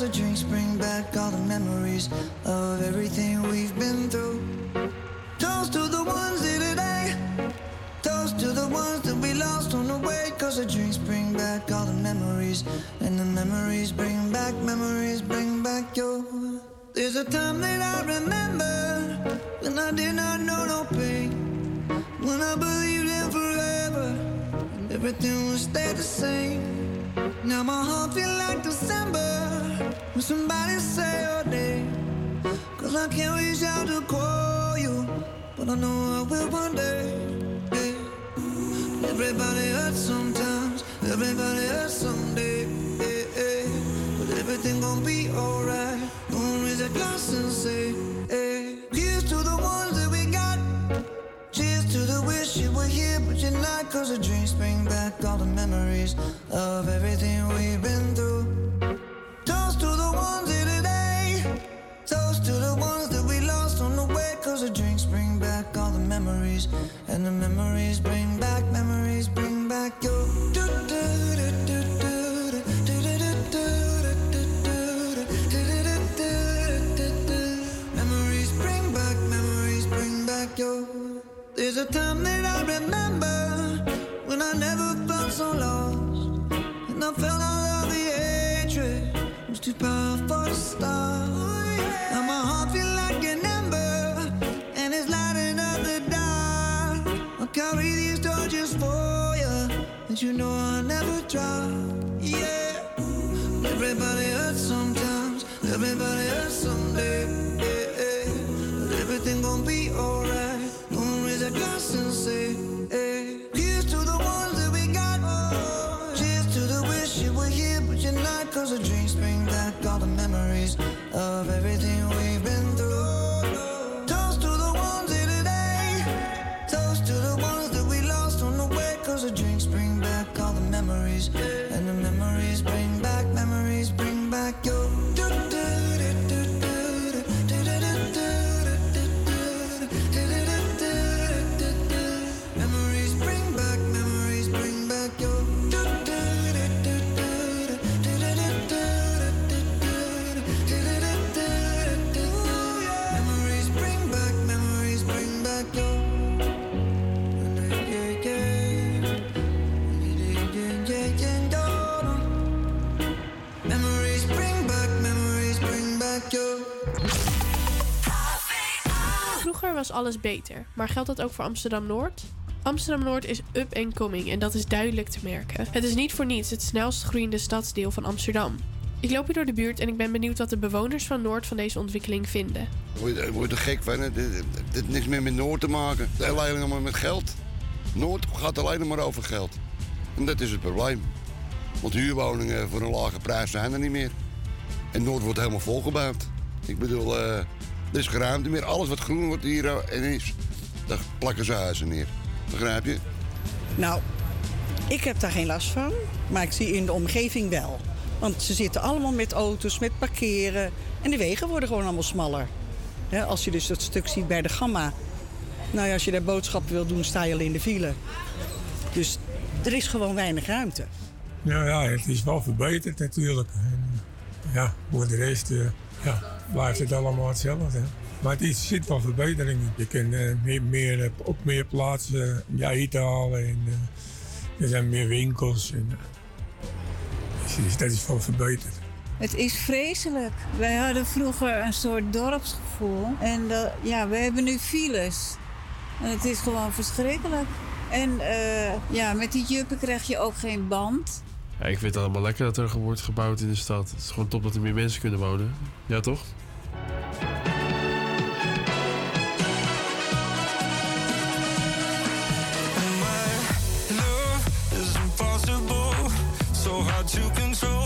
the drinks you, you know I'll never drop. Yeah, everybody hurts sometimes, everybody hurts someday. Yeah, yeah. But everything gon' be alright. Gonna raise a glass and say, hey. Here's to the ones that we got. Cheers to the wish you were here, but you're not. Cause the drinks bring back all the memories of everything we've
Vroeger was alles beter, maar geldt dat ook voor Amsterdam Noord? Amsterdam Noord is up and coming en dat is duidelijk te merken. Het is niet voor niets het snelst groeiende stadsdeel van Amsterdam. Ik loop hier door de buurt en ik ben benieuwd wat de bewoners van Noord van deze ontwikkeling vinden.
Je, word er gek van? Het heeft niks meer met Noord te maken. Het is alleen maar met geld. Noord gaat alleen maar over geld. En dat is het probleem. Want huurwoningen voor een lage prijs zijn er niet meer. En Noord wordt helemaal volgebouwd. Ik bedoel, eh, er is geen ruimte meer. Alles wat groen wordt hier eh, en is, daar plakken ze huizen neer. Begrijp je?
Nou, ik heb daar geen last van, maar ik zie in de omgeving wel. Want ze zitten allemaal met auto's, met parkeren. En de wegen worden gewoon allemaal smaller. Hè, als je dus dat stuk ziet bij de Gamma. Nou ja, als je daar boodschappen wil doen, sta je al in de file. Dus er is gewoon weinig ruimte.
Nou ja, het is wel verbeterd natuurlijk. En, ja, voor de rest eh, ja, blijft het allemaal hetzelfde. Maar het is, zit wel verbetering in. Je kan eh, meer, meer, eh, op meer plaatsen ja, eten halen. En, eh, er zijn meer winkels. En, dus dat is wel verbeterd.
Het is vreselijk. Wij hadden vroeger een soort dorpsgevoel. En ja, we hebben nu files. En het is gewoon verschrikkelijk. En ja, met die juppen krijg je ook geen band.
Ja, ik vind het allemaal lekker dat er wordt gebouwd in de stad. Het is gewoon top dat er meer mensen kunnen wonen. Ja, toch?
To control.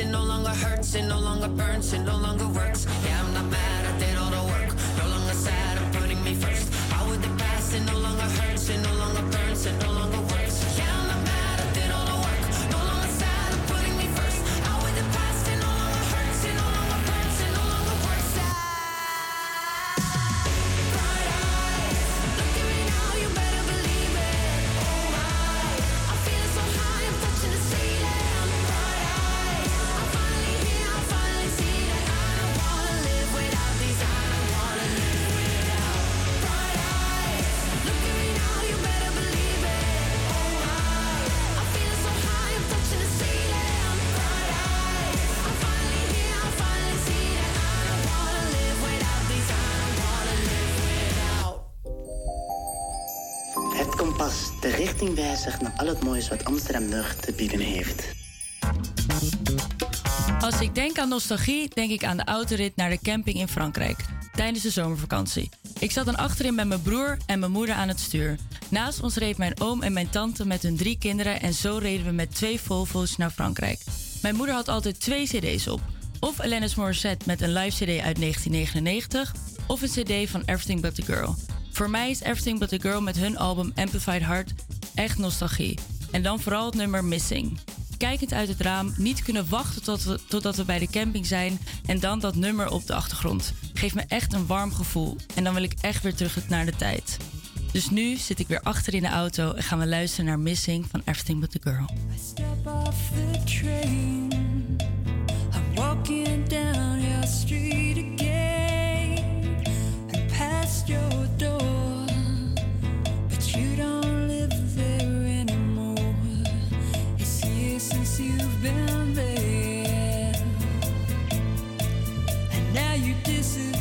it no longer hurts, it no longer burns, it no longer works.
richting wijzigt naar al het moois wat Amsterdam nog te bieden heeft.
Als ik denk aan nostalgie, denk ik aan de autorit naar de camping in Frankrijk tijdens de zomervakantie. Ik zat dan achterin met mijn broer en mijn moeder aan het stuur. Naast ons reed mijn oom en mijn tante met hun drie kinderen en zo reden we met twee Volvo's naar Frankrijk. Mijn moeder had altijd twee CD's op. Of Alanis Morissette met een live CD uit 1999, of een CD van Everything But the Girl. Voor mij is Everything But the Girl met hun album Amplified Heart echt nostalgie. En dan vooral het nummer Missing. Kijkend uit het raam, niet kunnen wachten tot we, totdat we bij de camping zijn en dan dat nummer op de achtergrond. Geeft me echt een warm gevoel en dan wil ik echt weer terug naar de tijd. Dus nu zit ik weer achter in de auto en gaan we luisteren naar Missing van Everything But The Girl.
I walking down your street again. Past your been there, and now you disappear.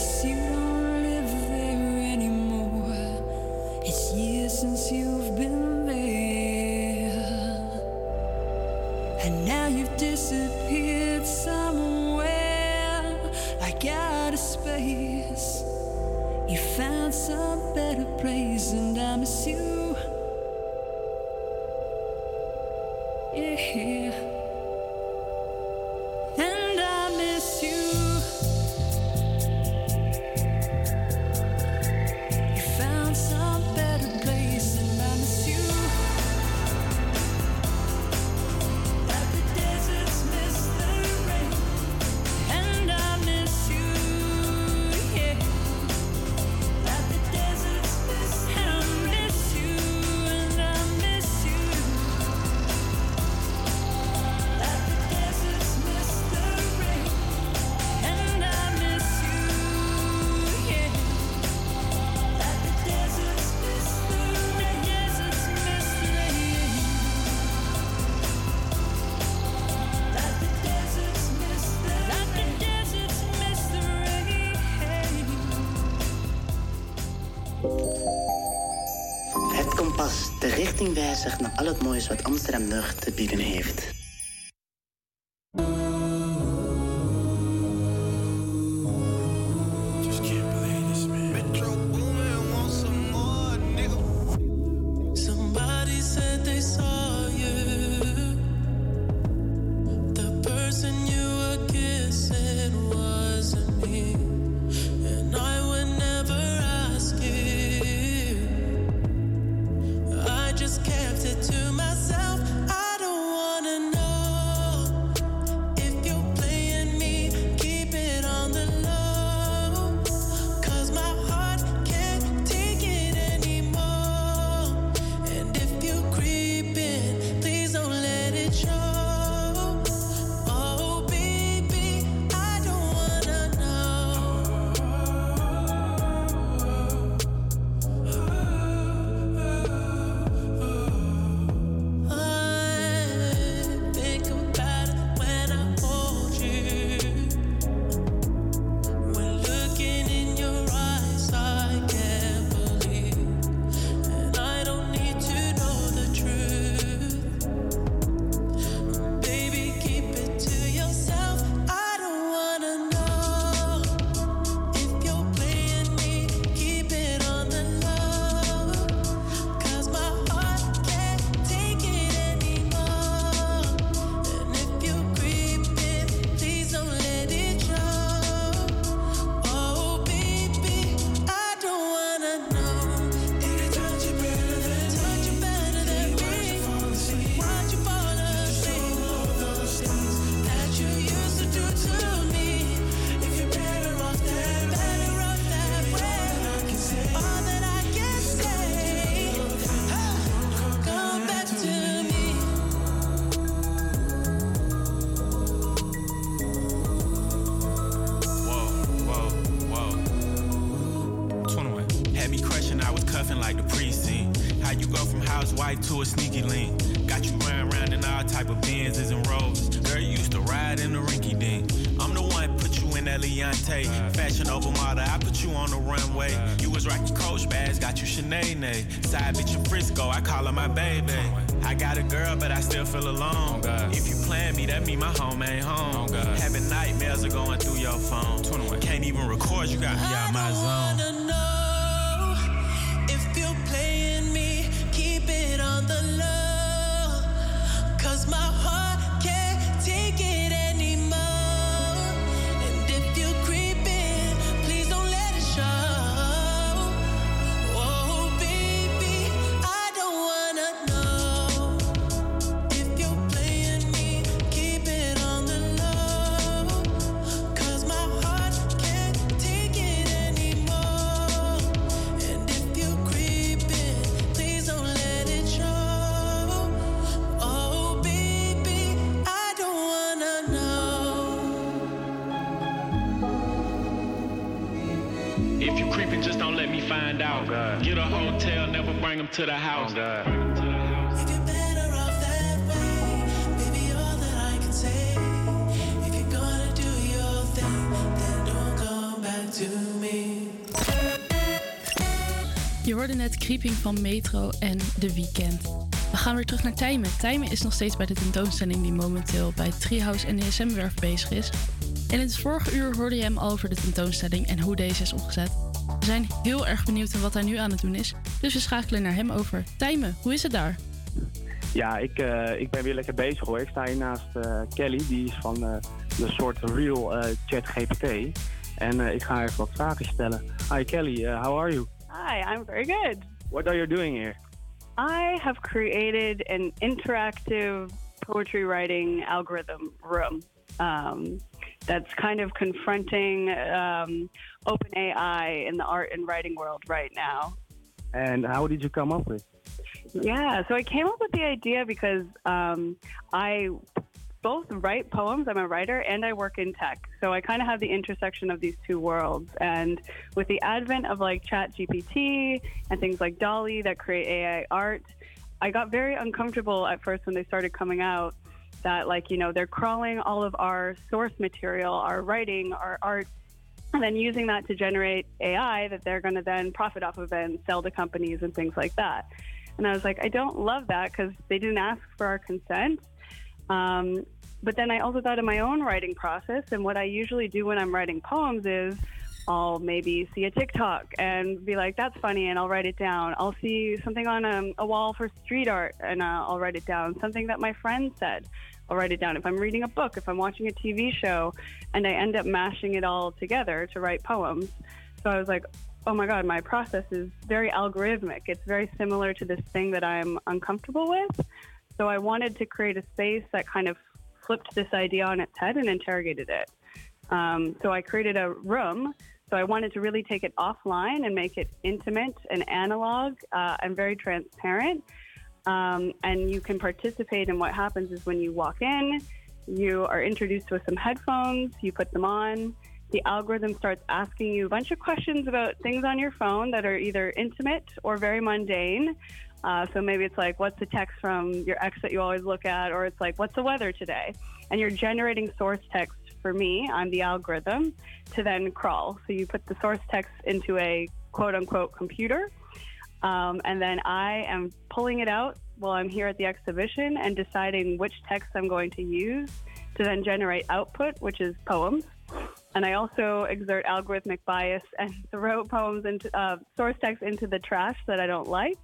guess you don't live there anymore. It's years since you've been there, and now you've disappeared somewhere I got a space. You found some better place, and I miss you.
is wat Amsterdam nog te bieden heeft.
Leontay. Fashion over model, I put you on the runway. You was rocking Coach bags, got you Sinead. Side bitch in Frisco, I call her my baby. I got a girl, but I still feel alone. If you plan me, that mean my home ain't home. Having nightmares are going through your phone. Can't even record, you got me out my zone.
Creeping
van Metro en The Weeknd. We gaan weer terug naar Tijmen. Tijmen is nog steeds bij de tentoonstelling die momenteel bij Treehouse NDSM-werf bezig is. En in het vorige uur hoorde je hem al over de tentoonstelling en hoe deze is opgezet. We zijn heel erg benieuwd naar wat hij nu aan het doen is, dus we schakelen naar hem over. Tijmen, hoe is het daar?
Ja, ik, eh, ik ben weer lekker bezig hoor. Ik sta hier naast eh, Kelly, die is van eh een soort real chat GPT. En ik ga even wat vragen stellen. Hi Kelly, uh, how are you?
Hi, I'm very good.
What are you doing here?
I have created an interactive poetry writing algorithm room um, that's kind of confronting um, open AI in the art and writing world right now.
And how did you come up with?
Yeah, so I came up with the idea because um, I both write poems, I'm a writer, and I work in tech. So I kind of have the intersection of these two worlds. And with the advent of like ChatGPT and things like Dolly that create AI art, I got very uncomfortable at first when they started coming out that like, you know, they're crawling all of our source material, our writing, our art and then using that to generate AI that they're going to then profit off of and sell to companies and things like that. And I was like, I don't love that because they didn't ask for our consent. Um, but then I also thought of my own writing process, and what I usually do when I'm writing poems is I'll maybe see a TikTok and be like, "That's funny," and I'll write it down. I'll see something on a, a wall for street art, and uh, I'll write it down. Something that my friend said, I'll write it down. If I'm reading a book, if I'm watching a TV show, and I end up mashing it all together to write poems. So I was like, oh my God, my process is very algorithmic. It's very similar to this thing that I'm uncomfortable with. So I wanted to create a space that kind of flipped this idea on its head and interrogated it. Um, so I created a room. So I wanted to really take it offline and make it intimate and analog uh, and very transparent. Um, and you can participate. And what happens is when you walk in, you are introduced with some headphones, you put them on. The algorithm starts asking you a bunch of questions about things on your phone that are either intimate or very mundane. Uh, so maybe it's like, what's the text from your ex that you always look at? Or it's like, what's the weather today? And you're generating source text for me, I'm the algorithm, to then crawl. So you put the source text into a quote unquote computer. Um, and then I am pulling it out while I'm here at the exhibition and deciding which text I'm going to use to then generate output, which is poems. And I also exert algorithmic bias and throw poems into uh, source text into the trash that I don't like.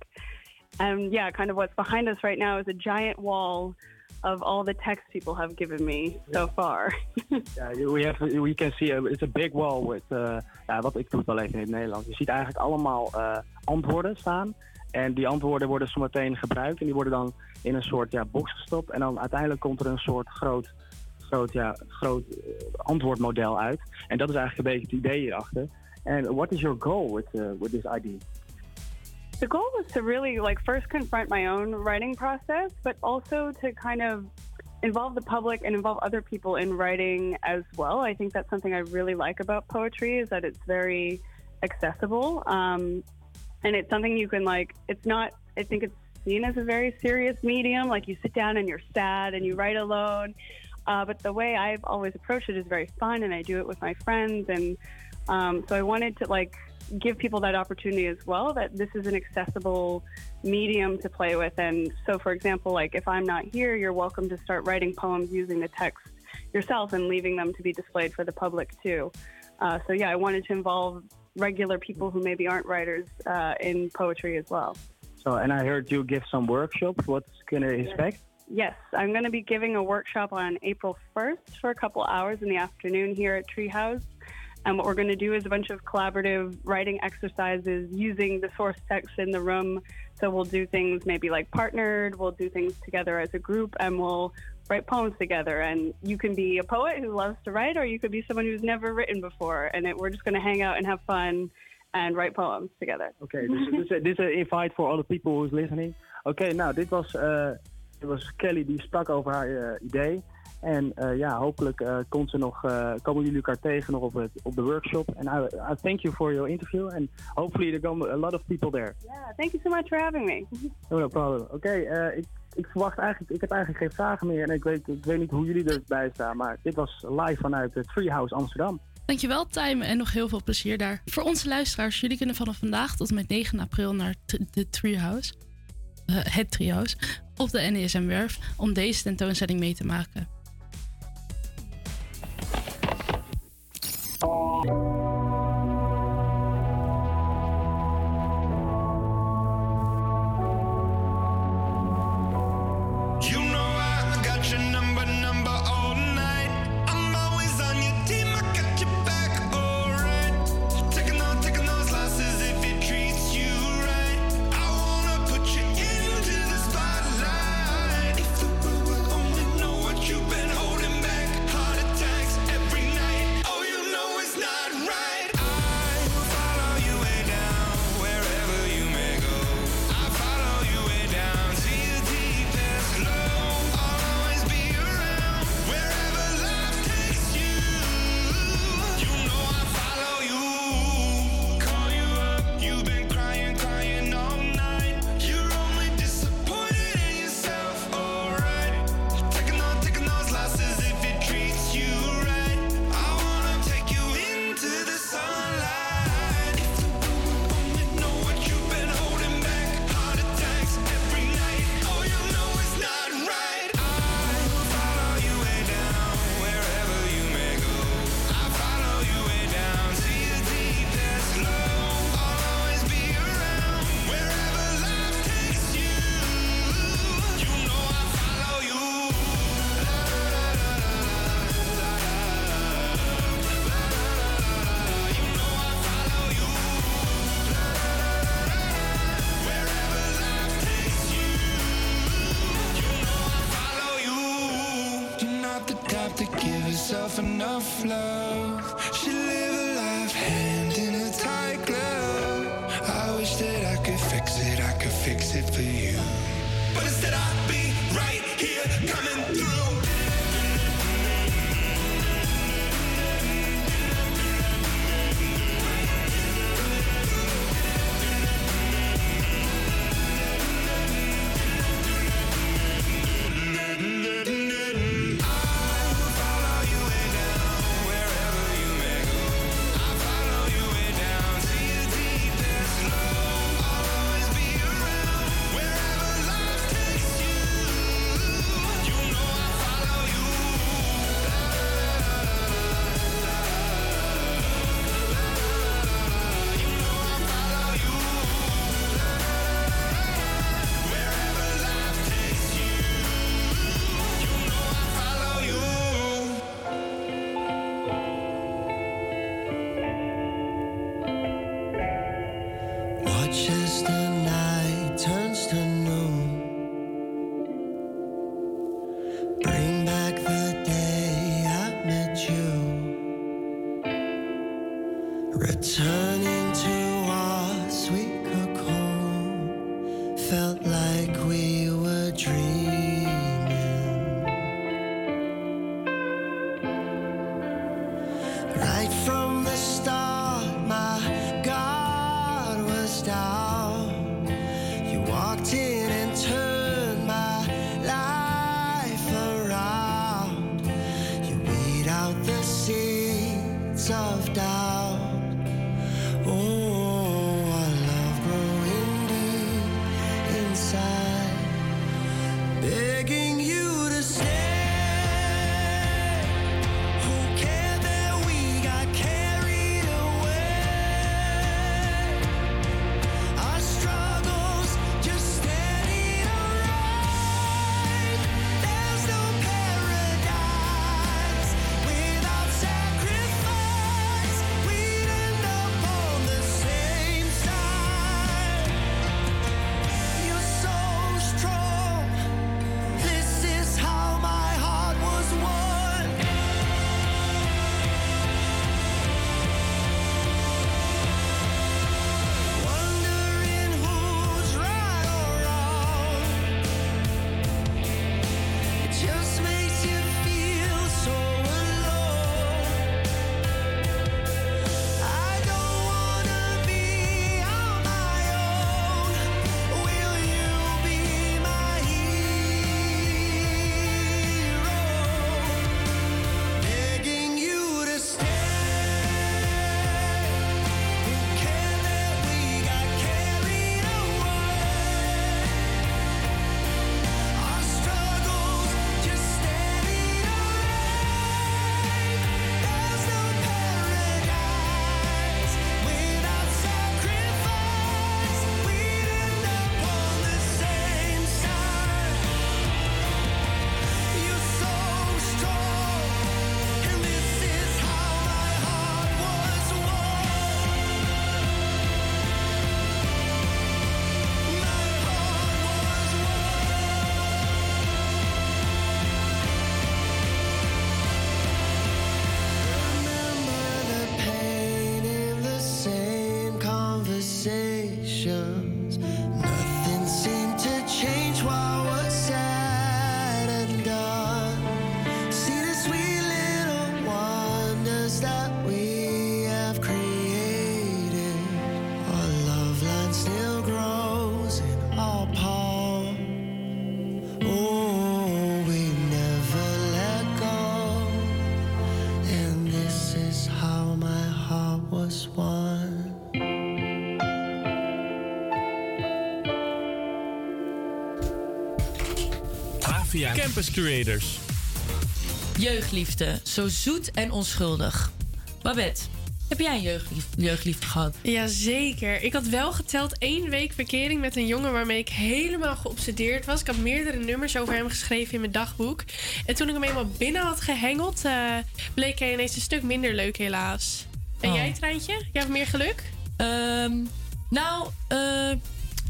And yeah, kind of what's behind us right now is a giant wall of all the text people have given me so far.
Ja, we, have, we can see a, it's a big wall with, uh, ja, wat ik doe het wel even in het Nederlands. Je ziet eigenlijk allemaal uh, antwoorden staan. En die antwoorden worden zo meteen gebruikt. En die worden dan in een soort ja, box gestopt. En dan uiteindelijk komt er een soort groot, groot, ja, groot uh, antwoordmodel uit. En dat is eigenlijk een beetje het idee hierachter. And what is your goal with, uh, with this idea?
The goal was to really like first confront my own writing process, but also to kind of involve the public and involve other people in writing as well. I think that's something I really like about poetry is that it's very accessible. Um, and it's something you can like it's not I think it's seen as a very serious medium. Like you sit down and you're sad and you write alone. Uh, but the way I've always approached it is very fun and I do it with my friends and um, so I wanted to like give people that opportunity as well that this is an accessible medium to play with and so for example like if i'm not here you're welcome to start writing poems using the text yourself and leaving them to be displayed for the public too uh, so yeah i wanted to involve regular people who maybe aren't writers uh, in poetry as well
So, and I heard you give some workshops. What's gonna expect?
Yes, I'm going to be giving a workshop on April 1st for a couple hours in the afternoon here at Treehouse. And what we're going to do is a bunch of collaborative writing exercises using the source text in the room. So we'll do things maybe like partnered, we'll do things together as a group, and we'll write poems together. And you can be a poet who loves to write, or you could be someone who's never written before. And it, we're just going to hang out and have fun and write poems together.
Okay, this, this, this is an invite for all the people who's listening. Okay, now this was, eh, dit was Kelly die sprak over haar eh, idee. En eh, ja, hopelijk eh, komt ze nog, eh, komen jullie elkaar tegen nog op, het, op de workshop. En I, I thank you for your interview. And hopefully there come a lot of people there.
Yeah, thank you so much for having me.
No, no problem. Oké, eh, ik, ik verwacht eigenlijk, ik heb eigenlijk geen vragen meer. En ik weet, ik weet niet hoe jullie erbij staan. Maar dit was live vanuit het Treehouse Amsterdam.
Dankjewel, Time, en nog heel veel plezier daar. Voor onze luisteraars, jullie kunnen vanaf vandaag tot en met 9 april naar de Treehouse, eh, het Treehouse, op de NESM-werf om deze tentoonstelling mee te maken.
You
via Campus Creators.
Jeugdliefde, zo zoet en onschuldig. Babette, heb jij een jeugdlief- jeugdliefde gehad?
Jazeker. Ik had wel geteld één week verkering met een jongen waarmee ik helemaal geobsedeerd was. Ik had meerdere nummers over hem geschreven in mijn dagboek. En toen ik hem eenmaal binnen had gehengeld, eh, bleek hij ineens een stuk minder leuk helaas. En
Oh.
jij, Treintje? Jij hebt meer geluk?
Ehm, nou, eh,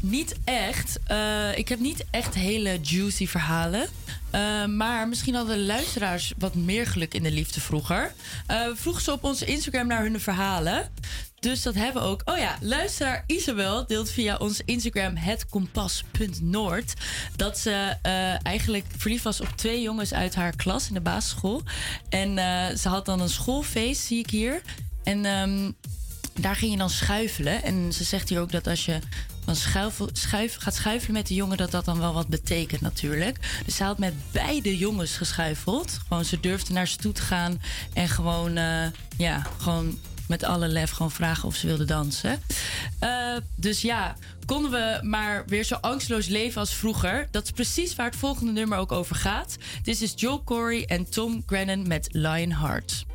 niet echt. Eh, ik heb niet echt hele juicy verhalen. Eh, maar misschien hadden de luisteraars wat meer geluk in de liefde vroeger. Eh, we vroegen ze op onze Instagram naar hun verhalen. Dus dat hebben we ook. Oh ja, luisteraar Isabel deelt via onze Instagram hetkompas.noord... dat ze eh, eigenlijk verliefd was op twee jongens uit haar klas in de basisschool. En eh, ze had dan een schoolfeest, zie ik hier. En ehm, daar ging je dan schuifelen. En ze zegt hier ook dat als je schuifel, schuif, gaat schuifelen met de jongen, dat dat dan wel wat betekent natuurlijk. Dus ze had met beide jongens geschuifeld. Gewoon, ze durfde naar ze toe te gaan en gewoon, eh, ja, gewoon met alle lef gewoon vragen of ze wilde dansen. Eh, dus ja, konden we maar weer zo angstloos leven als vroeger. Dat is precies waar het volgende nummer ook over gaat. Dit is Joel Corey en Tom Grennan met Lionheart.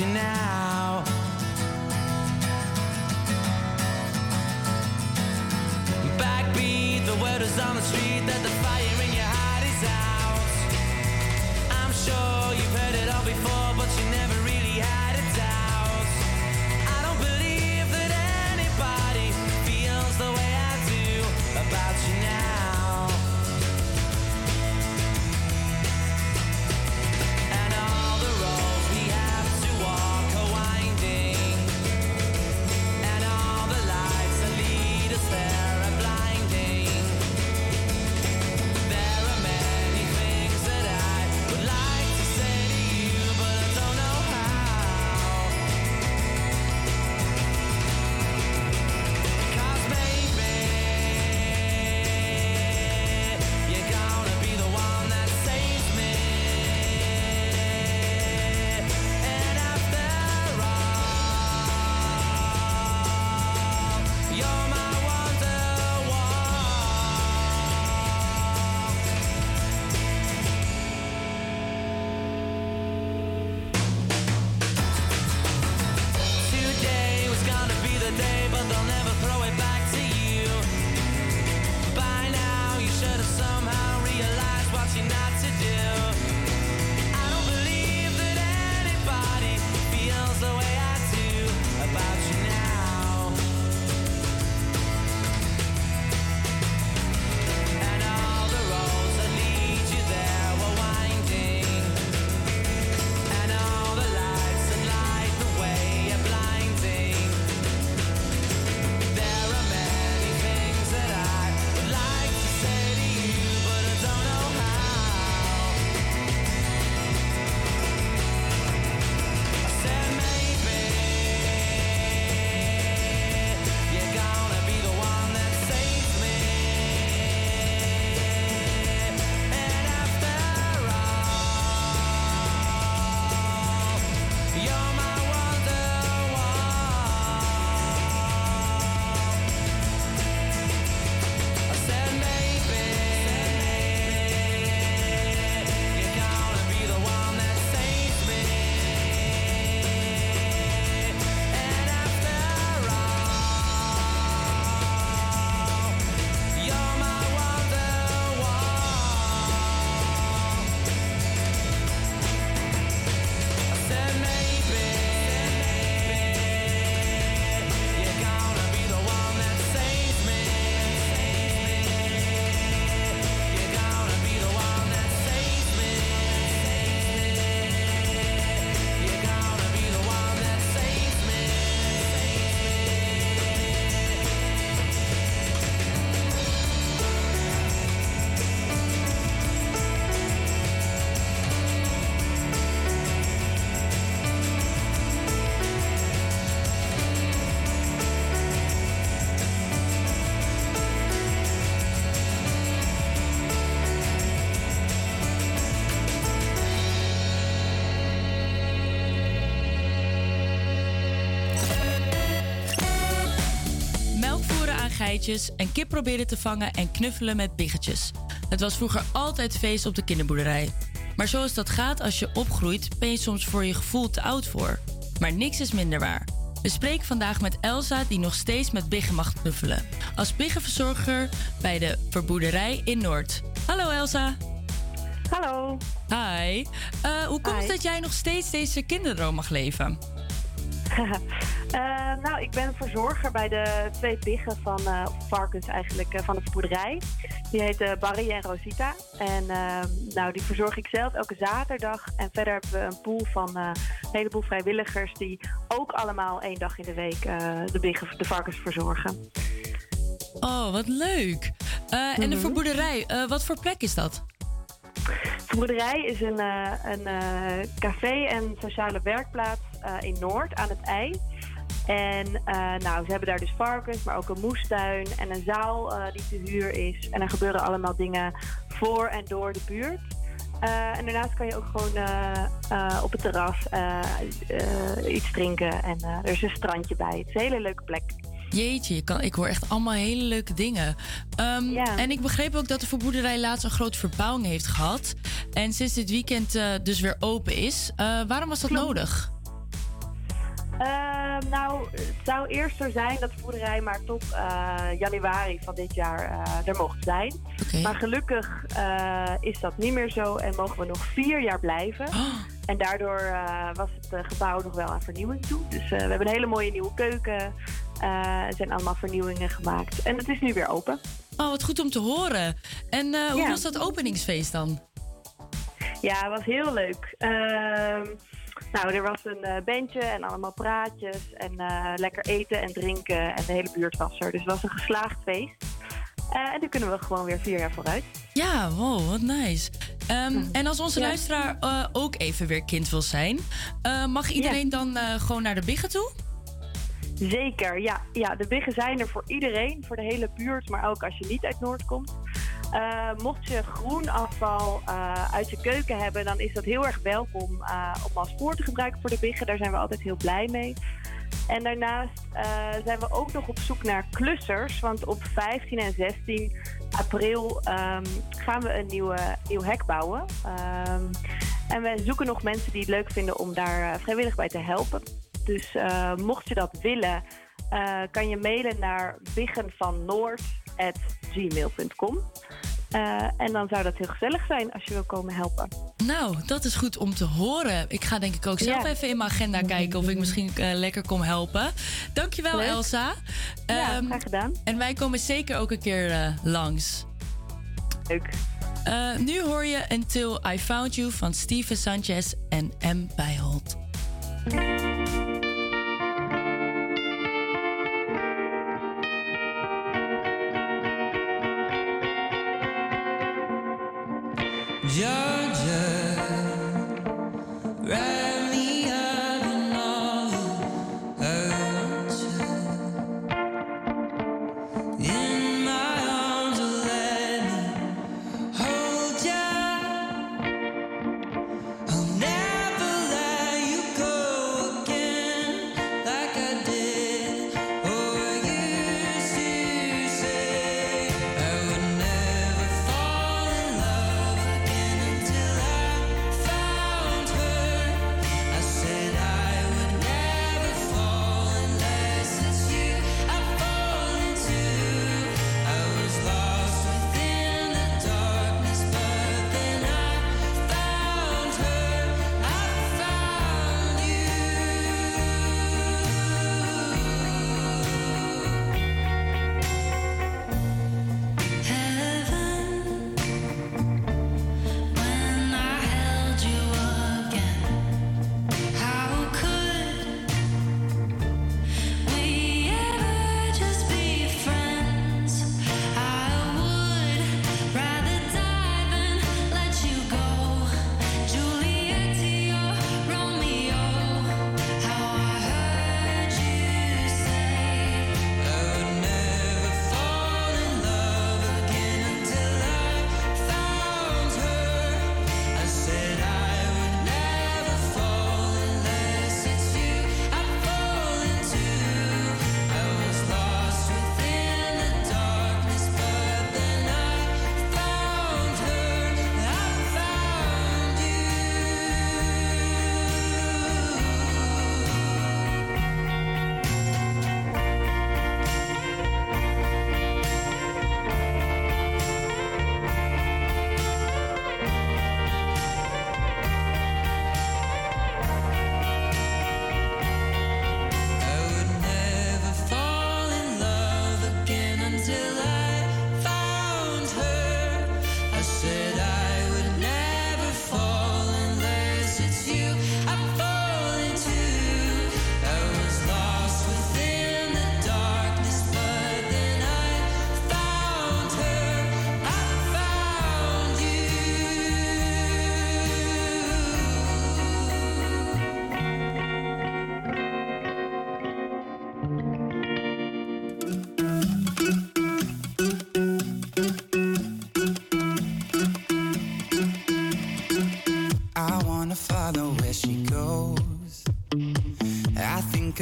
You now.
En kip proberen te vangen en knuffelen met biggetjes. Het was vroeger altijd feest op de kinderboerderij. Maar zoals dat gaat als je opgroeit, ben je soms voor je gevoel te oud voor. Maar niks is minder waar. We spreken vandaag met Elsa, die nog steeds met biggen mag knuffelen. Als biggenverzorger bij de verboerderij in Noord. Hallo Elsa.
Hallo.
Hi. Eh, hoe komt het dat jij nog steeds deze kinderdroom mag leven?
Eh, nou, ik ben verzorger bij de twee biggen van eh, varkens eigenlijk eh, van de boerderij. Die heten Barry en Rosita. En eh, nou, die verzorg ik zelf elke zaterdag. En verder hebben we een pool van eh, een heleboel vrijwilligers die ook allemaal één dag in de week eh, de biggen, de varkens verzorgen.
Oh, wat leuk. Eh, En de
Mhm.
verboerderij, eh, wat voor plek is dat?
De boerderij is een, eh, een eh, café en sociale werkplaats eh, in Noord aan het IJ. En eh, nou, ze hebben daar dus varkens, maar ook een moestuin en een zaal eh, die te huur is. En er gebeuren allemaal dingen voor en door de buurt. Eh, en daarnaast kan je ook gewoon op het terras iets drinken. En er is een strandje bij. Het is een hele leuke plek.
Jeetje, je kan, ik hoor echt allemaal hele leuke dingen. Ehm, En ik begreep ook dat de verboerderij laatst een grote verbouwing heeft gehad. En sinds dit weekend dus weer open is. Waarom was dat nodig?
Ehm, nou, het zou eerst zo zijn dat de boerderij maar tot eh, januari van dit jaar eh, er mocht zijn. Maar gelukkig eh, is dat niet meer zo en mogen we nog vier jaar blijven. En daardoor was het gebouw nog wel aan vernieuwing toe. Dus we hebben een hele mooie nieuwe keuken. Er zijn allemaal vernieuwingen gemaakt. En het is nu weer open.
Oh, wat goed om te horen. En hoe
Ja.
was dat openingsfeest dan?
Ja, het was heel leuk. Ehm, nou, er was een eh, bandje en allemaal praatjes en eh, lekker eten en drinken en de hele buurt was er. Dus het was een geslaagd feest. Eh, en nu kunnen we gewoon weer vier jaar vooruit.
Ja, wow, wat nice. Ehm, En als onze
Ja.
luisteraar ook even weer kind wil zijn, mag iedereen dan gewoon naar de biggen toe?
Zeker, ja. ja. De biggen zijn er voor iedereen, voor de hele buurt, maar ook als je niet uit Noord komt. Eh, mocht je groen afval eh, uit je keuken hebben, dan is dat heel erg welkom eh, om als spoor te gebruiken voor de biggen. Daar zijn we altijd heel blij mee. En daarnaast zijn we ook nog op zoek naar klussers. Want op 15 en 16 april ehm, gaan we een nieuwe, nieuw hek bouwen. Ehm, en we zoeken nog mensen die het leuk vinden om daar vrijwillig bij te helpen. Dus mocht je dat willen, kan je mailen naar biggenvannoord.gmail.com. Eh en dan zou dat heel gezellig zijn als je wil komen helpen.
Nou, dat is goed om te horen. Ik ga denk ik ook zelf
Ja.
even in mijn agenda kijken of ik misschien eh, lekker kom helpen. Dankjewel,
Leuk.
Elsa.
Ja,
Ehm,
graag gedaan.
En wij komen zeker ook een keer eh, langs.
Leuk.
Nu hoor je Until I Found You van Steven Sanchez en M. Bijholt.
Yeah.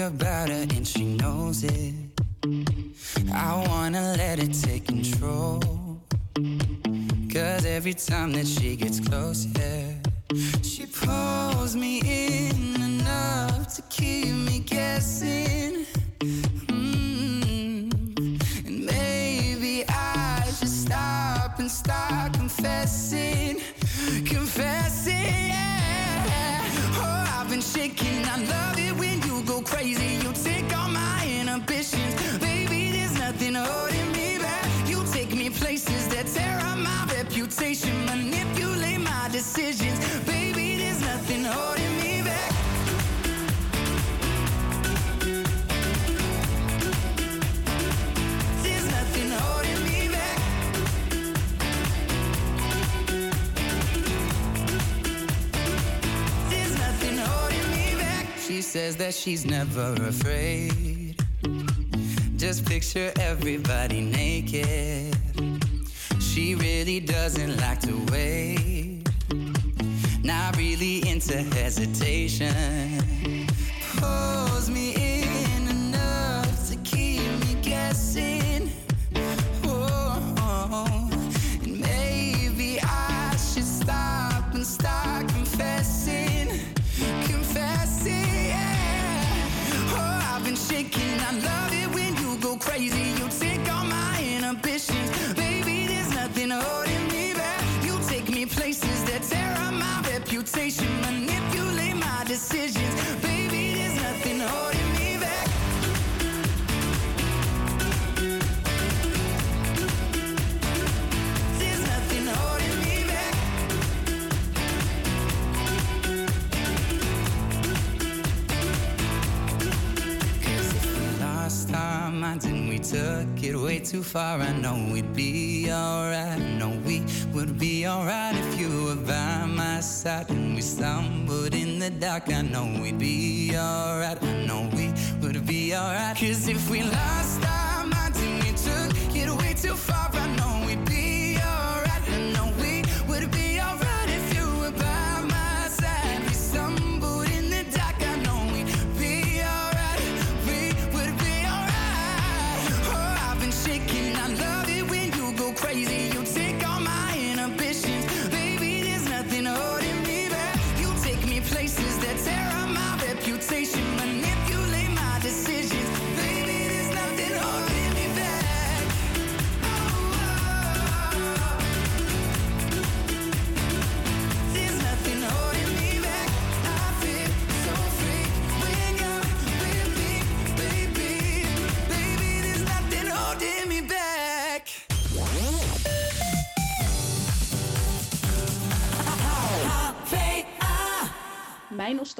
About her and she knows it.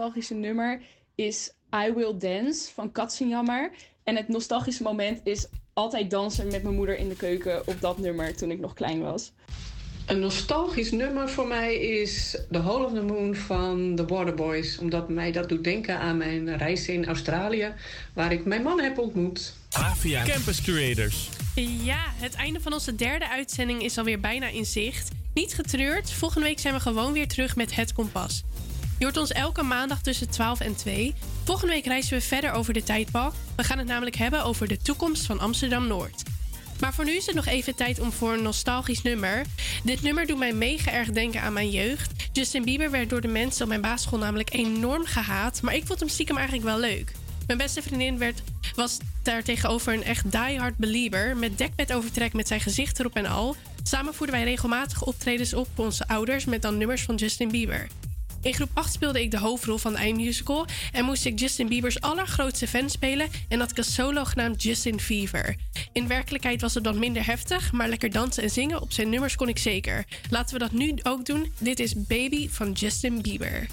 Nostalgische nummer is I Will Dance van Katzenjammer. En het nostalgische moment is altijd dansen met mijn moeder in de keuken op dat nummer toen ik nog klein was.
Een nostalgisch nummer voor mij is The Hole of the Moon van The Waterboys. Omdat mij dat doet denken aan mijn reis in Australië, waar ik mijn man heb ontmoet.
Avia Campus Creators.
Ja, het einde van onze derde uitzending is alweer bijna in zicht. Niet getreurd, volgende week zijn we gewoon weer terug met Het Kompas. Je hoort ons elke maandag tussen 12 en 2. Volgende week reizen we verder over de tijdbal. We gaan het namelijk hebben over de toekomst van Amsterdam-Noord. Maar voor nu is het nog even tijd om voor een nostalgisch nummer. Dit nummer doet mij mega erg denken aan mijn jeugd. Justin Bieber werd door de mensen op mijn basisschool namelijk enorm gehaat. Maar ik vond hem stiekem eigenlijk wel leuk. Mijn beste vriendin werd, was daar tegenover een echt diehard believer. Met dekbed overtrek met zijn gezicht erop en al. Samen voerden wij regelmatig optredens op voor onze ouders met dan nummers van Justin Bieber. In groep 8 speelde ik de hoofdrol van de eindmusical en moest ik Justin Biebers allergrootste fan spelen en had ik een solo genaamd Justin Fever. In werkelijkheid was het dan minder heftig, maar lekker dansen en zingen op zijn nummers kon ik zeker. Laten we dat nu ook doen. Dit is Baby van Justin Bieber.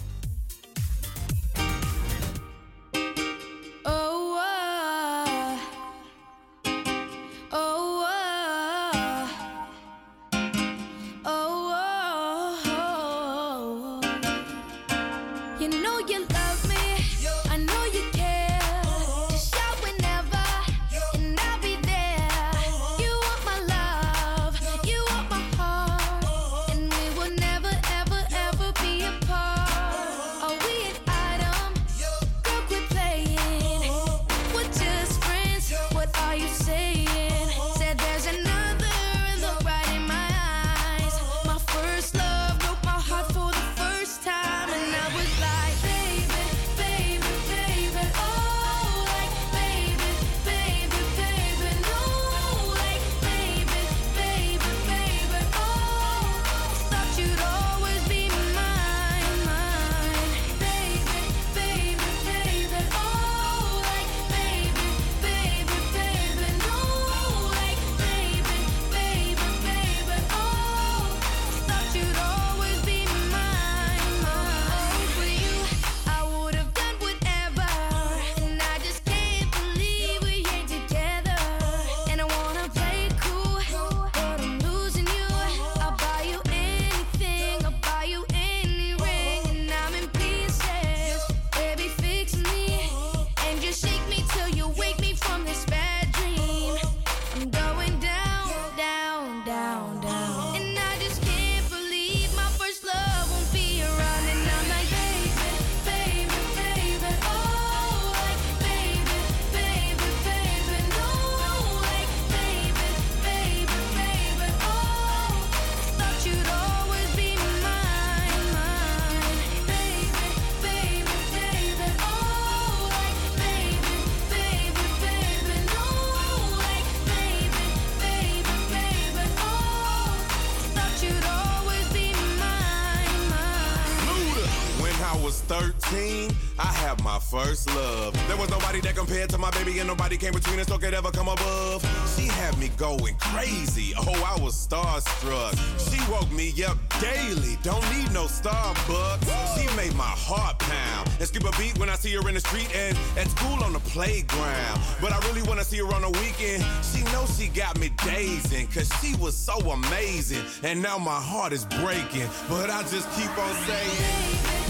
first love. There was nobody that compared to my baby, and nobody came between us No could ever come above. She had me going crazy. Oh, I was starstruck. She woke me up daily. Don't need no Starbucks. She made my heart pound and skip a beat when I see her in the street and at school on the playground. But I really wanna see her on the weekend. She knows she got me dazing, cause she was so amazing. And now my heart is breaking, but I just keep on saying.